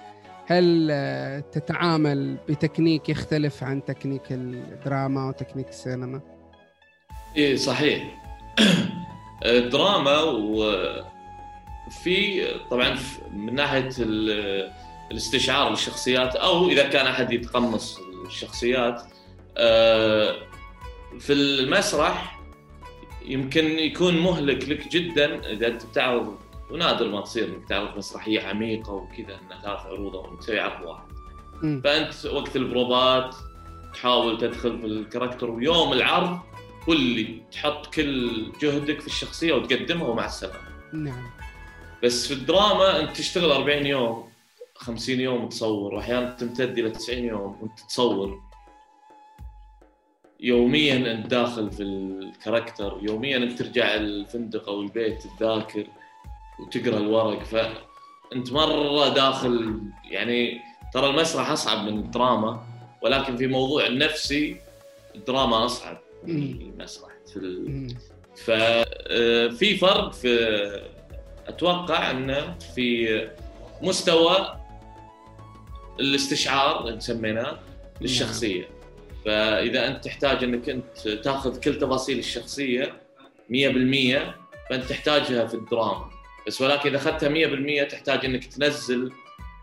هل آه، تتعامل بتكنيك يختلف عن تكنيك الدراما وتكنيك السينما؟ إيه صحيح. الدراما وفي طبعا من ناحية ال- الاستشعار للشخصيات أو إذا كان أحد يتقمص الشخصيات آه، في المسرح يمكن يكون مهلك لك جدا إذا أنت بتعرض ونادر ما تصير إنك تعرض مسرحية عميقة وكذا إنها ثلاث عروض أو تسوي عرض واحد. فأنت وقت البروفات تحاول تدخل في الكاركتر ويوم العرض هو اللي تحط كل جهدك في الشخصية وتقدمها ومع السلامة. نعم. بس في الدراما أنت تشتغل 40 يوم 50 يوم تصور وأحيانا تمتد إلى 90 يوم وأنت تصور. يوميا أنت داخل في الكاركتر يوميا أنت ترجع الفندق أو البيت تذاكر وتقرأ الورق. فأنت مرة داخل يعني ترى المسرح أصعب من الدراما ولكن في موضوع النفسي الدراما أصعب. مم. المسرح في. ففي فرق في أتوقع إنه في مستوى الاستشعار اللي سميناه للشخصية فإذا أنت تحتاج إنك أنت تاخذ كل تفاصيل الشخصية 100% فأنت تحتاجها في الدراما بس ولكن إذا أخذتها 100% تحتاج إنك تنزل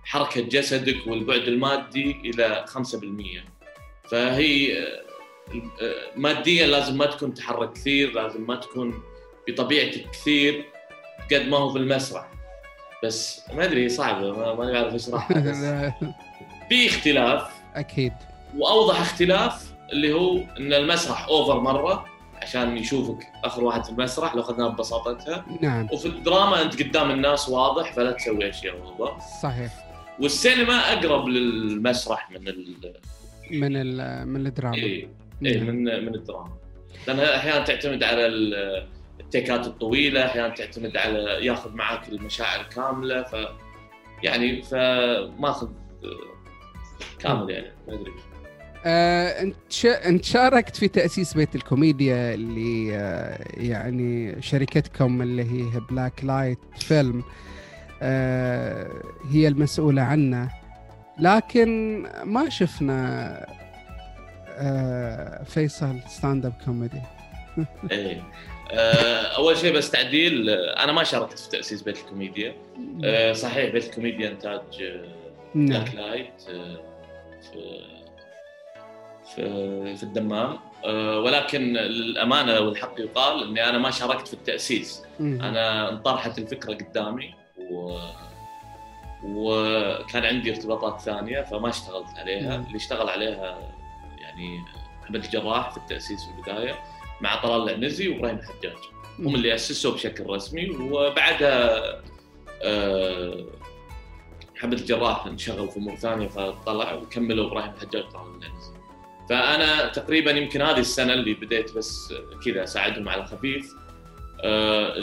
حركة جسدك والبعد المادي إلى 5% فهي ماديا لازم ما تكون تحرك كثير لازم ما تكون بطبيعتك كثير قد ما هو في المسرح بس ما أدري صعبة ما اشرحها بس في اختلاف. أكيد. وأوضح اختلاف اللي هو إن المسرح أوفر مرة عشان يشوفك آخر واحد في المسرح لو أخذناها ببساطتها. نعم. وفي الدراما أنت قدام الناس واضح فلا تسوي اشياء اوفر صحيح. والسينما أقرب للمسرح من ال من ال- من الدراما. إيه. إيه نعم. من من الدراما. لانها أحيانا تعتمد على ال- ال takes الطويلة أحيانا تعتمد على ياخذ معك المشاعر كاملة ف يعني فماخذ كامل يعني ما أدري. آه، انت شا... انت شاركت في تأسيس بيت الكوميديا اللي آه، يعني شركتكم اللي هي Black Light Film آه، هي المسؤولة عنه. لكن ما شفنا آه، فيصل stand-up comedy إيه. آه، أول شيء بس تعديل آه، أنا ما شاركت في تأسيس بيت الكوميديا. آه، صحيح بيت الكوميديا انتاج نعم. Black Light آه، في في في الدمام. ولكن للامانه والحق يقال إني أنا ما شاركت في التأسيس. أنا انطرحت الفكرة قدامي و وكان عندي ارتباطات ثانية فما اشتغلت عليها. مم. اللي اشتغل عليها يعني محمد الجراح في التأسيس في البداية مع طلال العنزي وإبراهيم الحجاج. هم اللي اسسوا بشكل رسمي وبعدها آه، محمد الجراح انشغل في أمور ثانية فطلع وكملوا إبراهيم الحجاج طلال العنزي فأنا تقريبا يمكن هذه السنة اللي بديت بس كذا أساعدهم على خفيف. آه،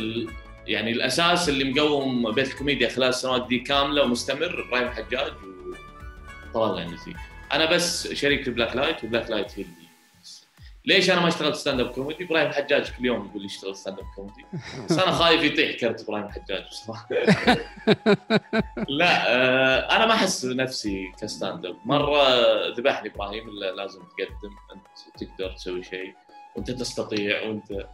يعني الأساس اللي مقوم بيت الكوميديا خلال السنوات دي كاملة ومستمر إبراهيم الحجاج وطلال العنزي أنا بس شريك Black Light و Black Light هي اللي ليش أنا ما اشتغلت stand-up comedy؟ إبراهيم الحجاج كل يوم يقول لي اشتغل stand-up comedy بس أنا خايف يطيح كرت إبراهيم الحجاج بصراحة. لا آه، أنا ما أحس نفسي ك stand-up مرة ذبحني إبراهيم لا لازم تقدم أنت تقدر تسوي شيء وأنت تستطيع وأنت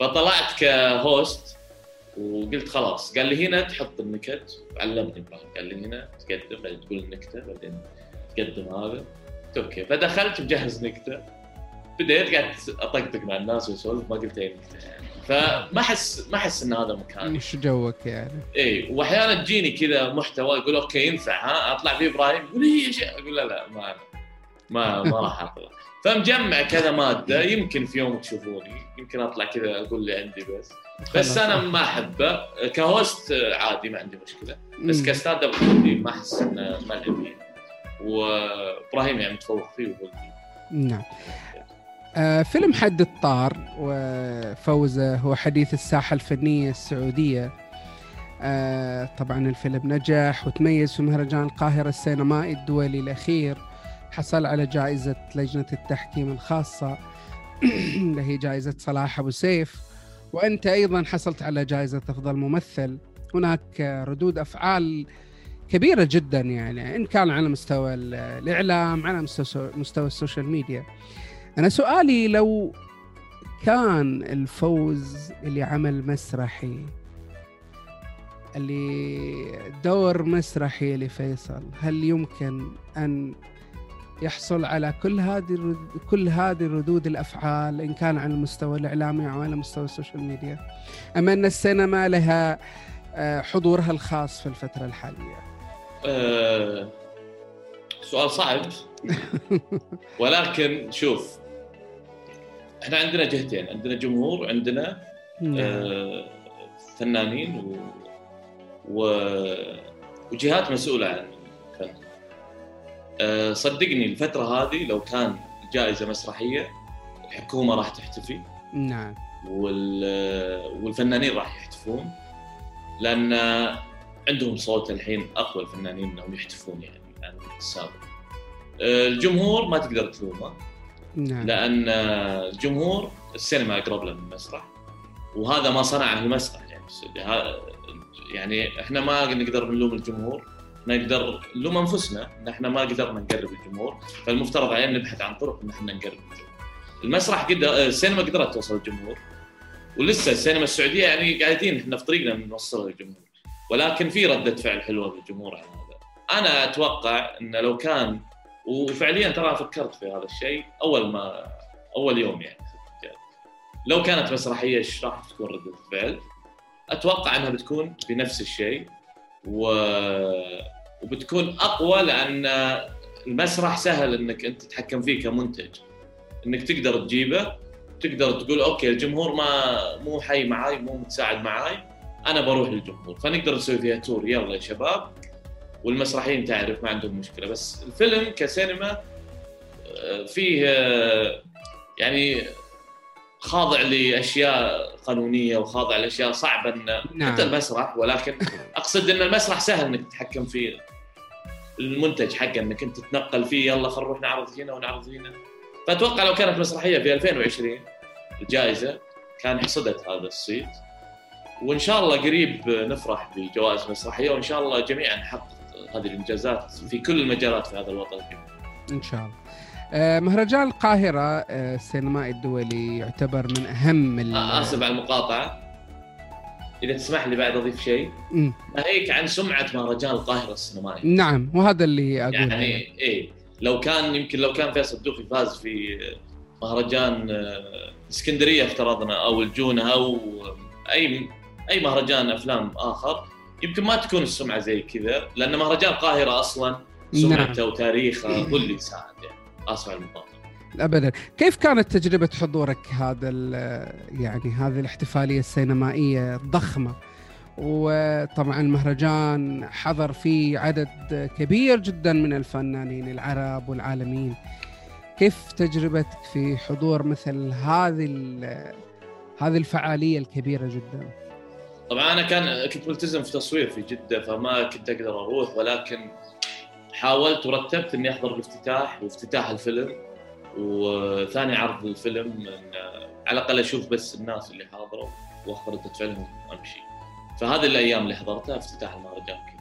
فطلعت ك host وقلت خلاص. قال لي هنا تحط النكت علمني إبراهيم. قال لي هنا تقدم بعدين تقول النكتة بعدين تقدم هذا. قلت okay فدخلت مجهز نكتة. بديت قعدت أطقطق مع الناس وأسولف ما قلت أي نكتة يعني. فما أحس ما أحس إن هذا مكاني مش جوك يعني؟ إي وأحيانا تجيني كذا محتوى يقول okay ينفع ها؟ أطلع فيه إبراهيم يقول شيء أقول لا لا ما أنا. ما ما راح اخذه فمجمع كذا مادة يمكن في يوم تشوفوني يمكن أطلع كذا أقول اللي عندي بس. بس أنا ما أحبه. ك host عادي ما عندي مشكلة. بس. ك stand-up ما أحس إنه ما لي وإبراهيم يعني متفوق فيه نعم. آه فيلم حد الطار وفوزه هو حديث الساحة الفنية السعودية. آه طبعا الفيلم نجح وتميز في مهرجان القاهرة السينمائي الدولي الأخير. حصل على جائزة لجنة التحكيم الخاصة اللي هي جائزة صلاح أبو سيف. وأنت أيضا حصلت على جائزة أفضل ممثل. هناك ردود أفعال كبيرة جدا يعني إن كان على مستوى ال- الإعلام على مستوى مستوى ال social media. أنا سؤالي لو كان الفوز اللي عمل مسرحي اللي دور مسرحي لفيصل هل يمكن أن يحصل على كل هذه كل هذه ردود الأفعال إن كان على المستوى الإعلامي أو على مستوى ال social media؟ أم أن السينما لها آه، حضورها الخاص في الفترة الحالية؟ آه، سؤال صعب. ولكن شوف إحنا عندنا جهتين عندنا جمهور وعندنا نعم. آه، فنانين و... و... وجهات مسؤولة عن الفن. آه، صدقني الفترة هذه لو كان جائزة مسرحية الحكومة راح تحتفي. نعم. وال... والفنانين راح يحتفون. لأن عندهم صوت الحين أقوى الفنانين أنهم يحتفون يعني عن السابق آه، الجمهور ما تقدر تلومه نعم. لأن الجمهور السينما أقرب له من المسرح وهذا ما صنعه المسرح يعني. يعني إحنا ما نقدر نلوم الجمهور نقدر نلوم أنفسنا ان إحنا ما قدرنا نقرب الجمهور فالمفترض علينا نبحث عن طرق إن إحنا نقرب الجمهور. المسرح قدر السينما قدرت توصل للجمهور ولسه السينما السعودية يعني قاعدين إحنا في طريقنا نوصلها للجمهور. ولكن في ردة فعل حلوة للجمهور على هذا. أنا أتوقع انه لو كان وفعليا ترى فكرت في هذا الشيء أول ما أول يوم يعني. لو كانت مسرحية إيش راح تكون ردة الفعل؟ أتوقع إنها بتكون بنفس الشيء و... وبتكون أقوى لأن المسرح سهل إنك أنت تتحكم فيه كمنتج. إنك تقدر تجيبه تقدر تقول أوكي الجمهور ما مو حي معاي مو متساعد معاي. أنا بروح للجمهور. فنقدر نسوي فيها تور يلا يا شباب. والمسرحيين تعرف ما عندهم مشكلة. بس الفيلم كسينما آه، فيه آه، يعني خاضع لأشياء قانونية وخاضع لأشياء صعبة إن نعم. حتى المسرح. ولكن أقصد إن المسرح سهل إنك تتحكم فيه المنتج حقه إنك أنت تتنقل فيه. يلا خلينا نروح نعرض هنا ونعرض هنا. فأتوقع لو كانت مسرحية في 2020 الجائزة كان حصدت هذا الصيت. وإن شاء الله قريب نفرح بجوائز مسرحية وإن شاء الله جميعا نحقق هذه الإنجازات في كل المجالات في هذا الوطن. إن شاء الله. آه، مهرجان القاهرة آه، السينمائي الدولي يعتبر من أهم ال- آسف على المقاطعة. إذا تسمح لي بعد أضيف شيء. ناهيك عن سمعة مهرجان القاهرة السينمائي نعم وهذا اللي أقوله. يعني إيه لو كان يمكن لو كان فيصل الدوخي فاز في مهرجان آه، اسكندرية افترضنا أو الجونة أو أي أي مهرجان أفلام آخر يمكن ما تكون السمعة زي كذا لأن مهرجان القاهرة أصلا سمعته وتاريخه هو اللي ساعد يعني. آسف على المقاطعة. ابدا. كيف كانت تجربة حضورك هذا يعني هذه الاحتفالية السينمائية الضخمة؟ وطبعا المهرجان حضر فيه عدد كبير جدا من الفنانين العرب والعالمين. كيف تجربتك في حضور مثل هذه هذه الفعالية الكبيرة جدا؟ طبعا أنا كان كنت ملتزم في تصوير في جدة فما كنت أقدر أروح ولكن حاولت ورتبت إني أحضر الافتتاح وافتتاح الفيلم وثاني عرض الفيلم على الأقل أشوف بس الناس اللي حاضروا واخذ رده فعلهم وأمشي. فهذه الأيام اللي حضرتها افتتاح المهرجان كذا.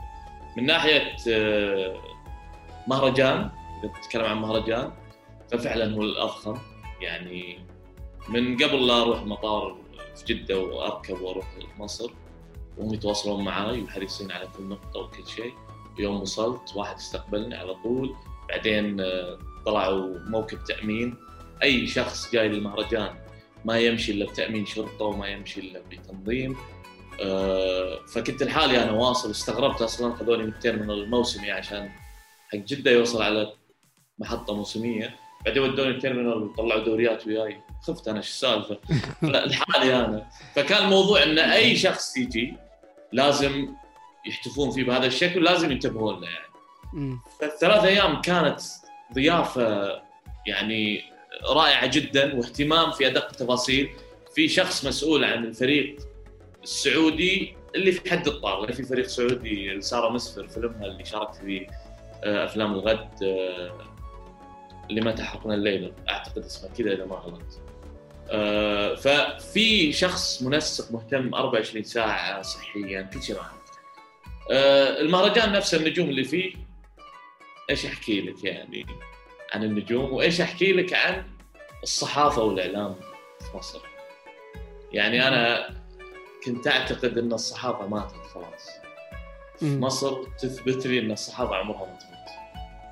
من ناحية مهرجان اذا تتكلم عن مهرجان ففعلا هو الأضخم يعني من قبل لا أروح المطار في جدة وأركب وأروح مصر وهم يتواصلون معي وحريصين على كل نقطة وكل شيء. يوم وصلت واحد استقبلني على طول. بعدين آه، طلعوا موكب تأمين. أي شخص جاي للمهرجان ما يمشي إلا بتأمين شرطة وما يمشي إلا بتنظيم. آه، فكنت لحالي أنا واصل. استغربت أصلا خذوني 200 من الموسمي عشان حق جدة يوصل على محطة موسمية. بعدين ودوني ال terminal وطلعوا دوريات وياي. خفت أنا إيش السالفة؟ لحالي أنا. فكان الموضوع إن أي شخص يجي لازم يحتفون فيه بهذا الشكل لازم ينتبهون له يعني. فالثلاث أيام كانت ضيافة يعني رائعة جدا واهتمام في أدق التفاصيل. في شخص مسؤول عن الفريق السعودي اللي في حد الطار لأن في فريق سعودي سارة مسفر فيلمها اللي شاركت فيه آه، أفلام الغد آه، اللي ما تحققنا الليلة. أعتقد اسمه كذا إذا ما غلط آه، ففي شخص منسق مهتم 24 ساعة صحيا كل شيء معه آه، المهرجان نفسه النجوم اللي فيه إيش أحكي لك يعني عن النجوم؟ وإيش أحكي لك عن الصحافة والإعلام في مصر؟ يعني أنا كنت أعتقد إن الصحافة ماتت خلاص. في. مصر تثبت لي إن الصحافة عمرها ما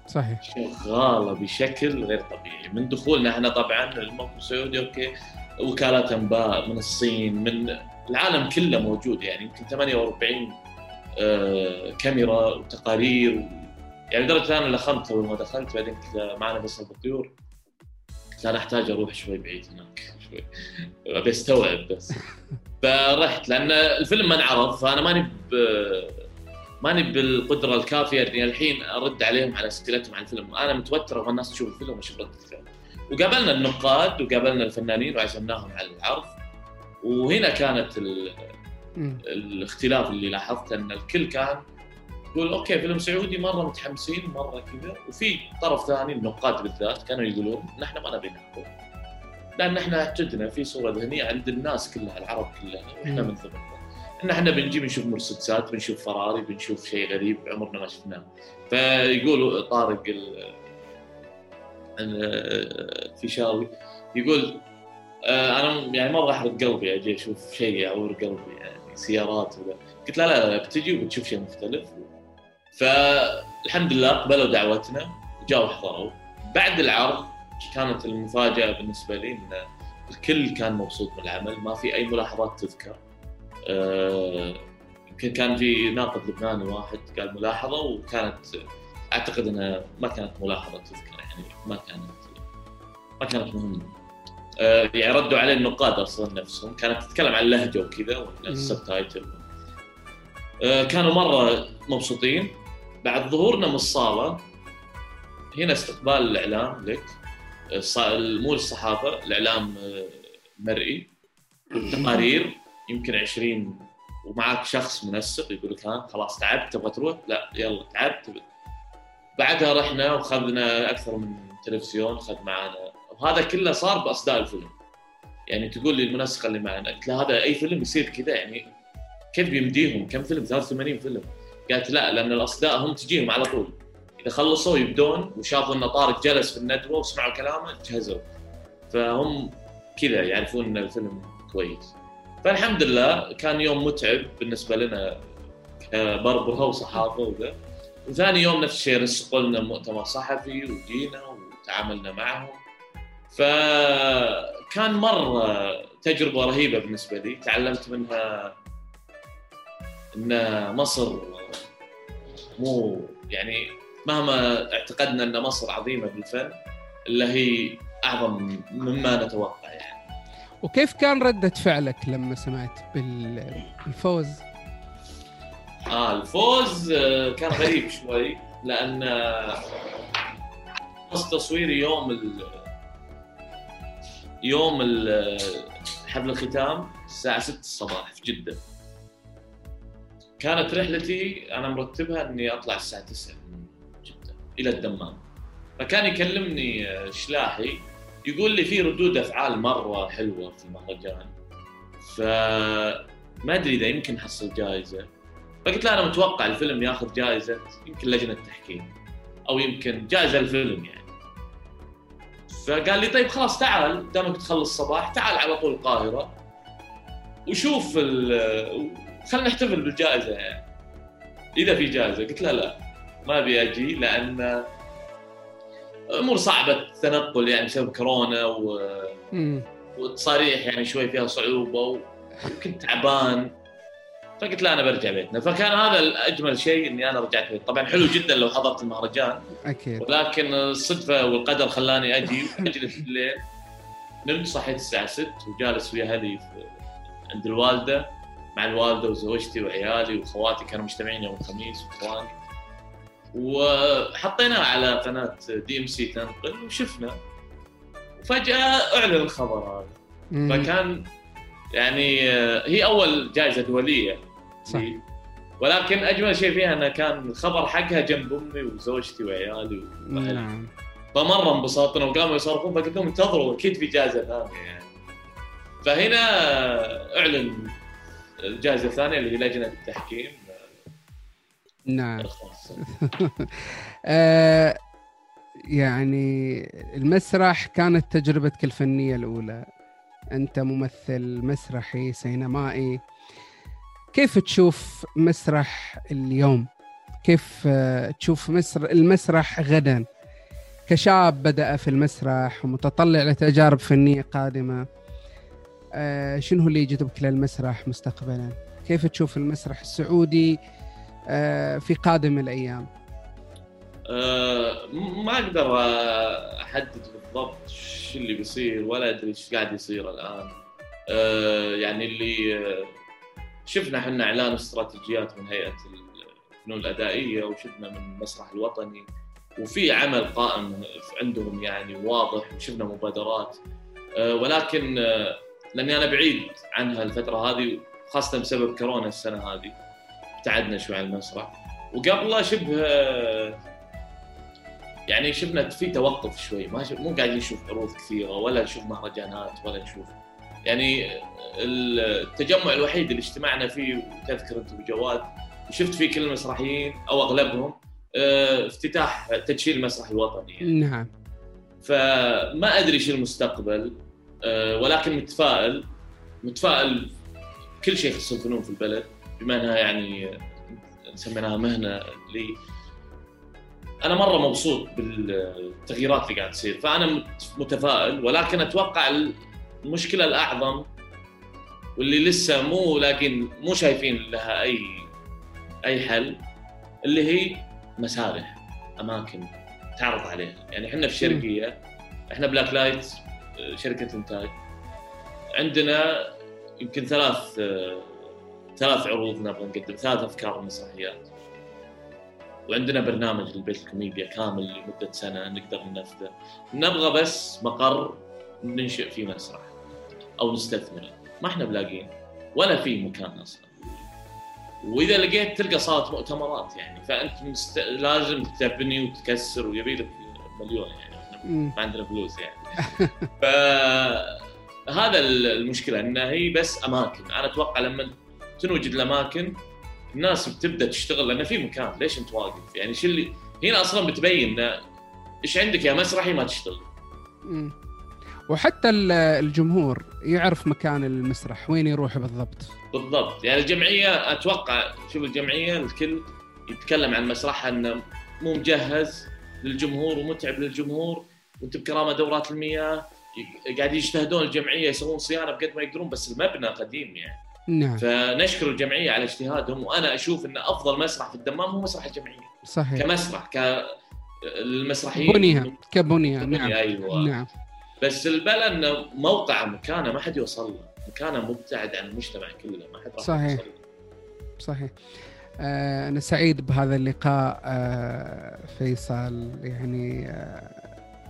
صحيح. شغالة بشكل غير طبيعي. من دخولنا إحنا طبعا الموقف السعودي أوكي وكالات أنباء من الصين من العالم كله موجود. يعني يمكن 48 آه، كاميرا وتقارير. و... يعني لدرجة أنا لخمت أول ما دخلت بعدين كذا معنا بس بالطيور قلت أنا أحتاج أروح شوي بعيد هناك شوي. أبي أستوعب بس. فرحت لأن الفيلم ما انعرض فأنا ماني ب... ماني بالقدرة الكافية إني الحين أرد عليهم على اسئلتهم عن الفيلم، أنا متوتر أبغى الناس تشوف الفيلم وأشوف رده الفعل. وقابلنا النقاد وقابلنا الفنانين وعزمناهم على العرض. وهنا كانت ال... الاختلاف اللي لاحظته إن الكل كان يقول أوكي فيلم سعودي مرة متحمسين مرة كذا. وفي طرف ثاني النقاد بالذات كانوا يقولون نحن ما نبي نحكم. لأن إحنا اعتدنا في صورة ذهنية عند الناس كلها العرب كلها وإحنا. من ضمنها ان إحنا بنجي بنشوف مرسيدسات بنشوف فراري بنشوف شيء غريب عمرنا ما شفناه. فيقولوا طارق ال- ال- الفيشاوي يقول آه، أنا يعني مرة أحرق قلبي أجي أشوف شيء يعور قلبي يعني سيارات ولا قلت لا لا لا بتجي وبتشوف شيء مختلف. فالحمد لله قبلوا دعوتنا وجاوا حضروا بعد العرض كانت المفاجأة بالنسبة لي إن الكل كان مبسوط من العمل ما في أي ملاحظات تذكر. كان في ناقد لبناني واحد قال ملاحظة وكانت أعتقد إنها ما كانت ملاحظة تذكر يعني ما كانت ما كانت مهمة. آه، يعني ردوا عليه النقاد أصلا نفسهم كانت تتكلم عن اللهجه وكذا ولا السب تايتل آه، كانوا مرة مبسوطين. بعد ظهورنا من الصالة هنا استقبال الإعلام لك. مو الصحافة الإعلام آه، مرئي. تقارير. يمكن 20 ومعك شخص منسق يقول لك ها خلاص تعبت تبغى تروح؟ لا يلا تعبت. بعدها رحنا وخذنا أكثر من تلفزيون خذ معنا وهذا كله صار بأصداء الفيلم. يعني تقول لي المنسقه اللي معنا قلت لها هذا أي فيلم يصير كذا؟ يعني كيف بيمديهم؟ كم فيلم؟ 83 فيلم. قالت لا لأن الأصداء هم تجيهم على طول. إذا خلصوا يبدون وشافوا إن طارق جلس في الندوه وسمعوا كلامه جهزوا فهم كذا يعرفون إن الفيلم كويس. فالحمد لله كان يوم متعب بالنسبة لنا كبربره وصحافه وذا. وثاني يوم نفس الشيء رسقوا لنا مؤتمر صحفي وجينا وتعاملنا معهم. فكان مرة تجربة رهيبة بالنسبة لي. تعلمت منها إن مصر مو يعني مهما اعتقدنا إن مصر عظيمة بالفن إلا هي أعظم مما نتوقع يعني. وكيف كان ردة فعلك لما سمعت بال- بالفوز؟ آه الفوز آه، كان غريب شوي لأن آه، خلص تصويري يوم ال يوم ال- حفل الختام الساعة 6 الصباح في جدة كانت رحلتي أنا مرتبها إني أطلع الساعة 9 من جدة إلى الدمام فكان يكلمني آه، شلاحي يقول لي في ردود أفعال مرة حلوة في المهرجان. فما أدري إذا يمكن حصل جائزة فقلت له أنا متوقع الفيلم ياخذ جائزه يمكن لجنة تحكيم. أو يمكن جائزة الفيلم يعني. فقال لي طيب خلاص تعال. دامك تخلص صباح تعال على طول القاهرة. وشوف خلينا نحتفل بالجائزة. يعني إذا في جائزه قلت له لا. ما أبي أجي لأن امور صعبة التنقل يعني بسبب كورونا و... مم. وتصاريح يعني شوي فيها صعوبة وكنت تعبان. فقلت لا أنا برجع بيتنا. فكان هذا اجمل شيء إني أنا رجعت بيت. طبعا حلو جدا لو حضرت المهرجان. أكيد. ولكن الصدفة والقدر خلاني أجي اجلس الليل. نمت صحيت الساعة 6 وجالس ويا أهلي عند الوالدة مع الوالدة وزوجتي وعيالي وأخواتي كانوا مجتمعين يوم الخميس وإخواني. وحطيناها على قناة دي ام سي تنقل وشفنا. وفجأة أعلن الخبر هذا. فكان يعني آه، هي أول جائزة دولية. صح. ولكن أجمل شيء فيها إنه كان الخبر حقها جنب أمي وزوجتي وعيالي واهلي نعم. فمرة انبسطنا وقاموا يصرخون فقلت لهم انتظروا أكيد في جائزة ثانية يعني. فهنا أعلن الجائزة الثانية اللي هي لجنة التحكيم. نعم. آه يعني المسرح كانت تجربتك الفنية الأولى؟ أنت ممثل مسرحي سينمائي. كيف تشوف مسرح اليوم؟ كيف آه، تشوف مصر المسرح غدا؟ كشاب بدأ في المسرح ومتطلع لتجارب فنية قادمة. آه، شنو اللي يجذبك للمسرح مستقبلا؟ كيف تشوف المسرح السعودي في قادم الأيام. أه ما أقدر آه، أحدد بالضبط شو اللي بيصير ولا أدري إيش قاعد يصير الآن. أه يعني اللي آه، شفنا إحنا إعلان استراتيجيات من هيئة الفنون الأدائية وشفنا من المسرح الوطني وفي عمل قائم عندهم يعني واضح وشفنا مبادرات. ولكن آه، لأني أنا بعيد عنها الفترة هذه خاصة بسبب كورونا السنة هذه. ابتعدنا شوي عن المسرح. وقبله شبه يعني شفنا في توقف شوي. ما شف... مو قاعدين نشوف عروض كثيرة ولا نشوف مهرجانات ولا نشوف. يعني التجمع الوحيد اللي اجتمعنا فيه تذكر انت بجواد وشفت فيه كل المسرحيين أو أغلبهم آه، افتتاح تدشين المسرح الوطني يعني. نعم. فما أدري شو المستقبل آه، ولكن متفائل متفائل كل شيء يخص الفنون في البلد. بما إنها يعني سميناها مهنة لي أنا مرة مبسوط بالتغييرات اللي قاعد تصير فأنا مت- متفائل ولكن أتوقع المشكلة الأعظم واللي لسه مو لاقين مو شايفين لها أي أي حل اللي هي مسارح أماكن تعرض عليها. يعني إحنا في الشرقيه إحنا Black Light شركة إنتاج عندنا يمكن ثلاث ثلاث عروض نبغى نقدم ثلاث أفكار مسرحيات. وعندنا برنامج للبيت الكوميديا كامل لمدة سنة نقدر ننفذه. نبغى بس مقر ننشئ فيه مسرح أو نستثمره. ما إحنا بلاقين ولا في مكان أصلا. وإذا لقيت تلقى صارت مؤتمرات يعني فأنت مست... لازم تبني وتكسر ويبي لك مليون يعني. ما عندنا فلوس يعني. فهذا المشكلة انها هي بس أماكن. أنا أتوقع لما تنوجد الأماكن؟ الناس بتبدأ تشتغل لأن في مكان ليش أنت واقف؟ يعني شو اللي هنا أصلا بتبين إيش عندك يا مسرحي ما تشتغل. مم. وحتى ال- الجمهور يعرف مكان المسرح وين يروح بالضبط. بالضبط. يعني الجمعية أتوقع شوف الجمعية الكل يتكلم عن مسرحها إنه مو مجهز للجمهور ومتعب للجمهور وأنت بكرامة دورات المياه قاعدين يجتهدون الجمعية يسوون صيانة بقد ما يقدرون بس المبنى قديم يعني. نعم. فنشكر الجمعية على اجتهادهم وأنا أشوف إن أفضل مسرح في الدمام هو مسرح الجمعية. صحيح. كمسرح ك المسرحيين كبنية كبنية، نعم. أيوه. نعم. بس البلا إنه موقعه مكانه ما حد يوصل له. مكانه مبتعد عن المجتمع كله ما حد راح صحيح. يوصل له. صحيح. آه، أنا سعيد بهذا اللقاء آه، فيصل. يعني آه،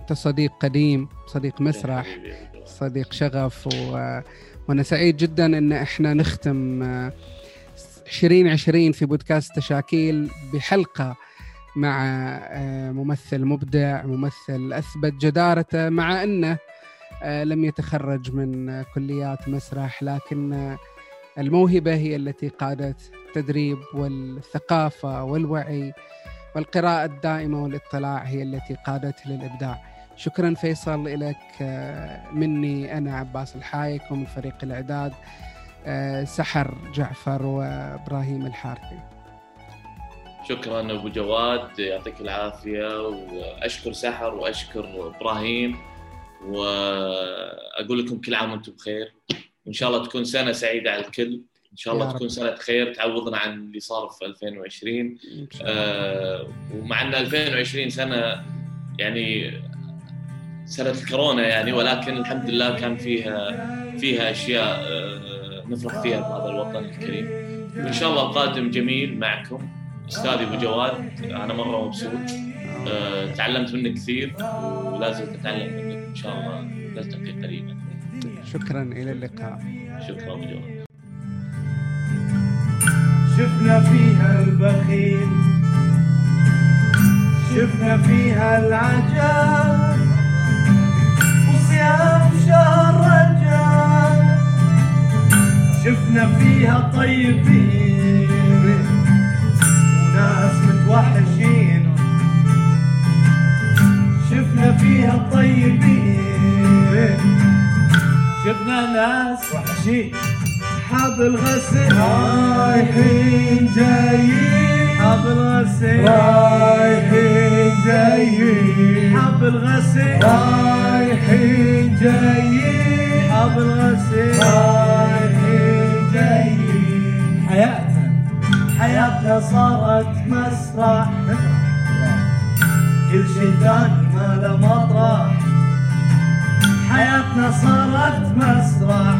أنت صديق قديم صديق مسرح. صديق شغف و... وأنا سعيد جدا إن إحنا نختم آه، 2020 في بودكاست تشاكيل بحلقة مع آه، ممثل مبدع ممثل أثبت جدارته مع إنه آه، لم يتخرج من آه، كليات مسرح لكن آه، الموهبة هي التي قادت التدريب والثقافة والوعي والقراءة الدائمة والإطلاع هي التي قادته للإبداع. شكرا فيصل لك آه، مني أنا عباس الحايك ومن فريق الإعداد آه، سحر جعفر وإبراهيم الحارثي. شكرا أبو جواد يعطيك العافية وأشكر سحر وأشكر إبراهيم وأقول لكم كل عام وأنتم بخير. وإن شاء الله تكون سنة سعيدة على الكل. إن شاء الله تكون سنة خير. تعوضنا عن اللي صار في 2020 آه ومع إن 2020 سنة يعني سنة الكورونا يعني ولكن الحمد لله كان فيها فيها أشياء آه نفرح فيها بهذا الوطن الكريم. وان شاء الله قادم جميل معكم أستاذي أبو جواد أنا مرة مبسوط آه تعلمت منك كثير ولازم أتعلم منك إن شاء الله نلتقي قريبا. شكرا إلى اللقاء. شكرا أبو جواد. شفنا فيها البخيل شفنا فيها العجاب شفنا فيها طيبين وناس متوحشين. شفنا فيها طيبين. شفنا ناس وحشين. حاب الغسل رايحين جايين. حاب الغسل رايحين جايين. حاب الغسل رايحين جايين. حاب الغسل رايحين جايين. حياتنا. حياتنا صارت مسرح. كل شي ثاني ما له مطرح. حياتنا صارت مسرح.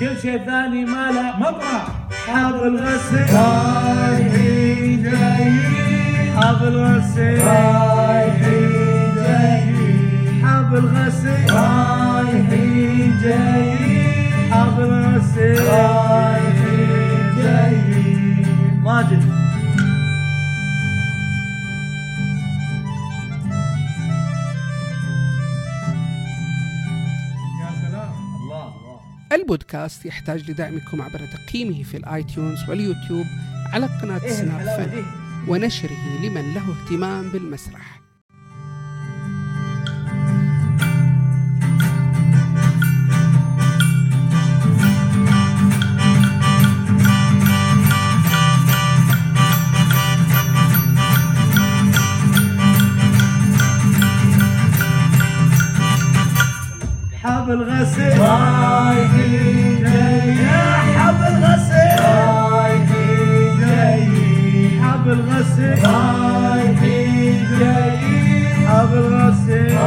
كل شيء ثاني ما له مطرح. حاب الغسل رايحين جايين حاب الغسل رايحين جايين حاب الغسل رايحين جايين. حاب الغسل رايحين جايين ماجد البودكاست يحتاج لدعمكم عبر تقييمه في ال iTunes واليوتيوب على قناة إيه سناب فن. ونشره لمن له اهتمام بالمسرح. حب الغسيل يا حب الغسيل حب الغسيل حب الغسيل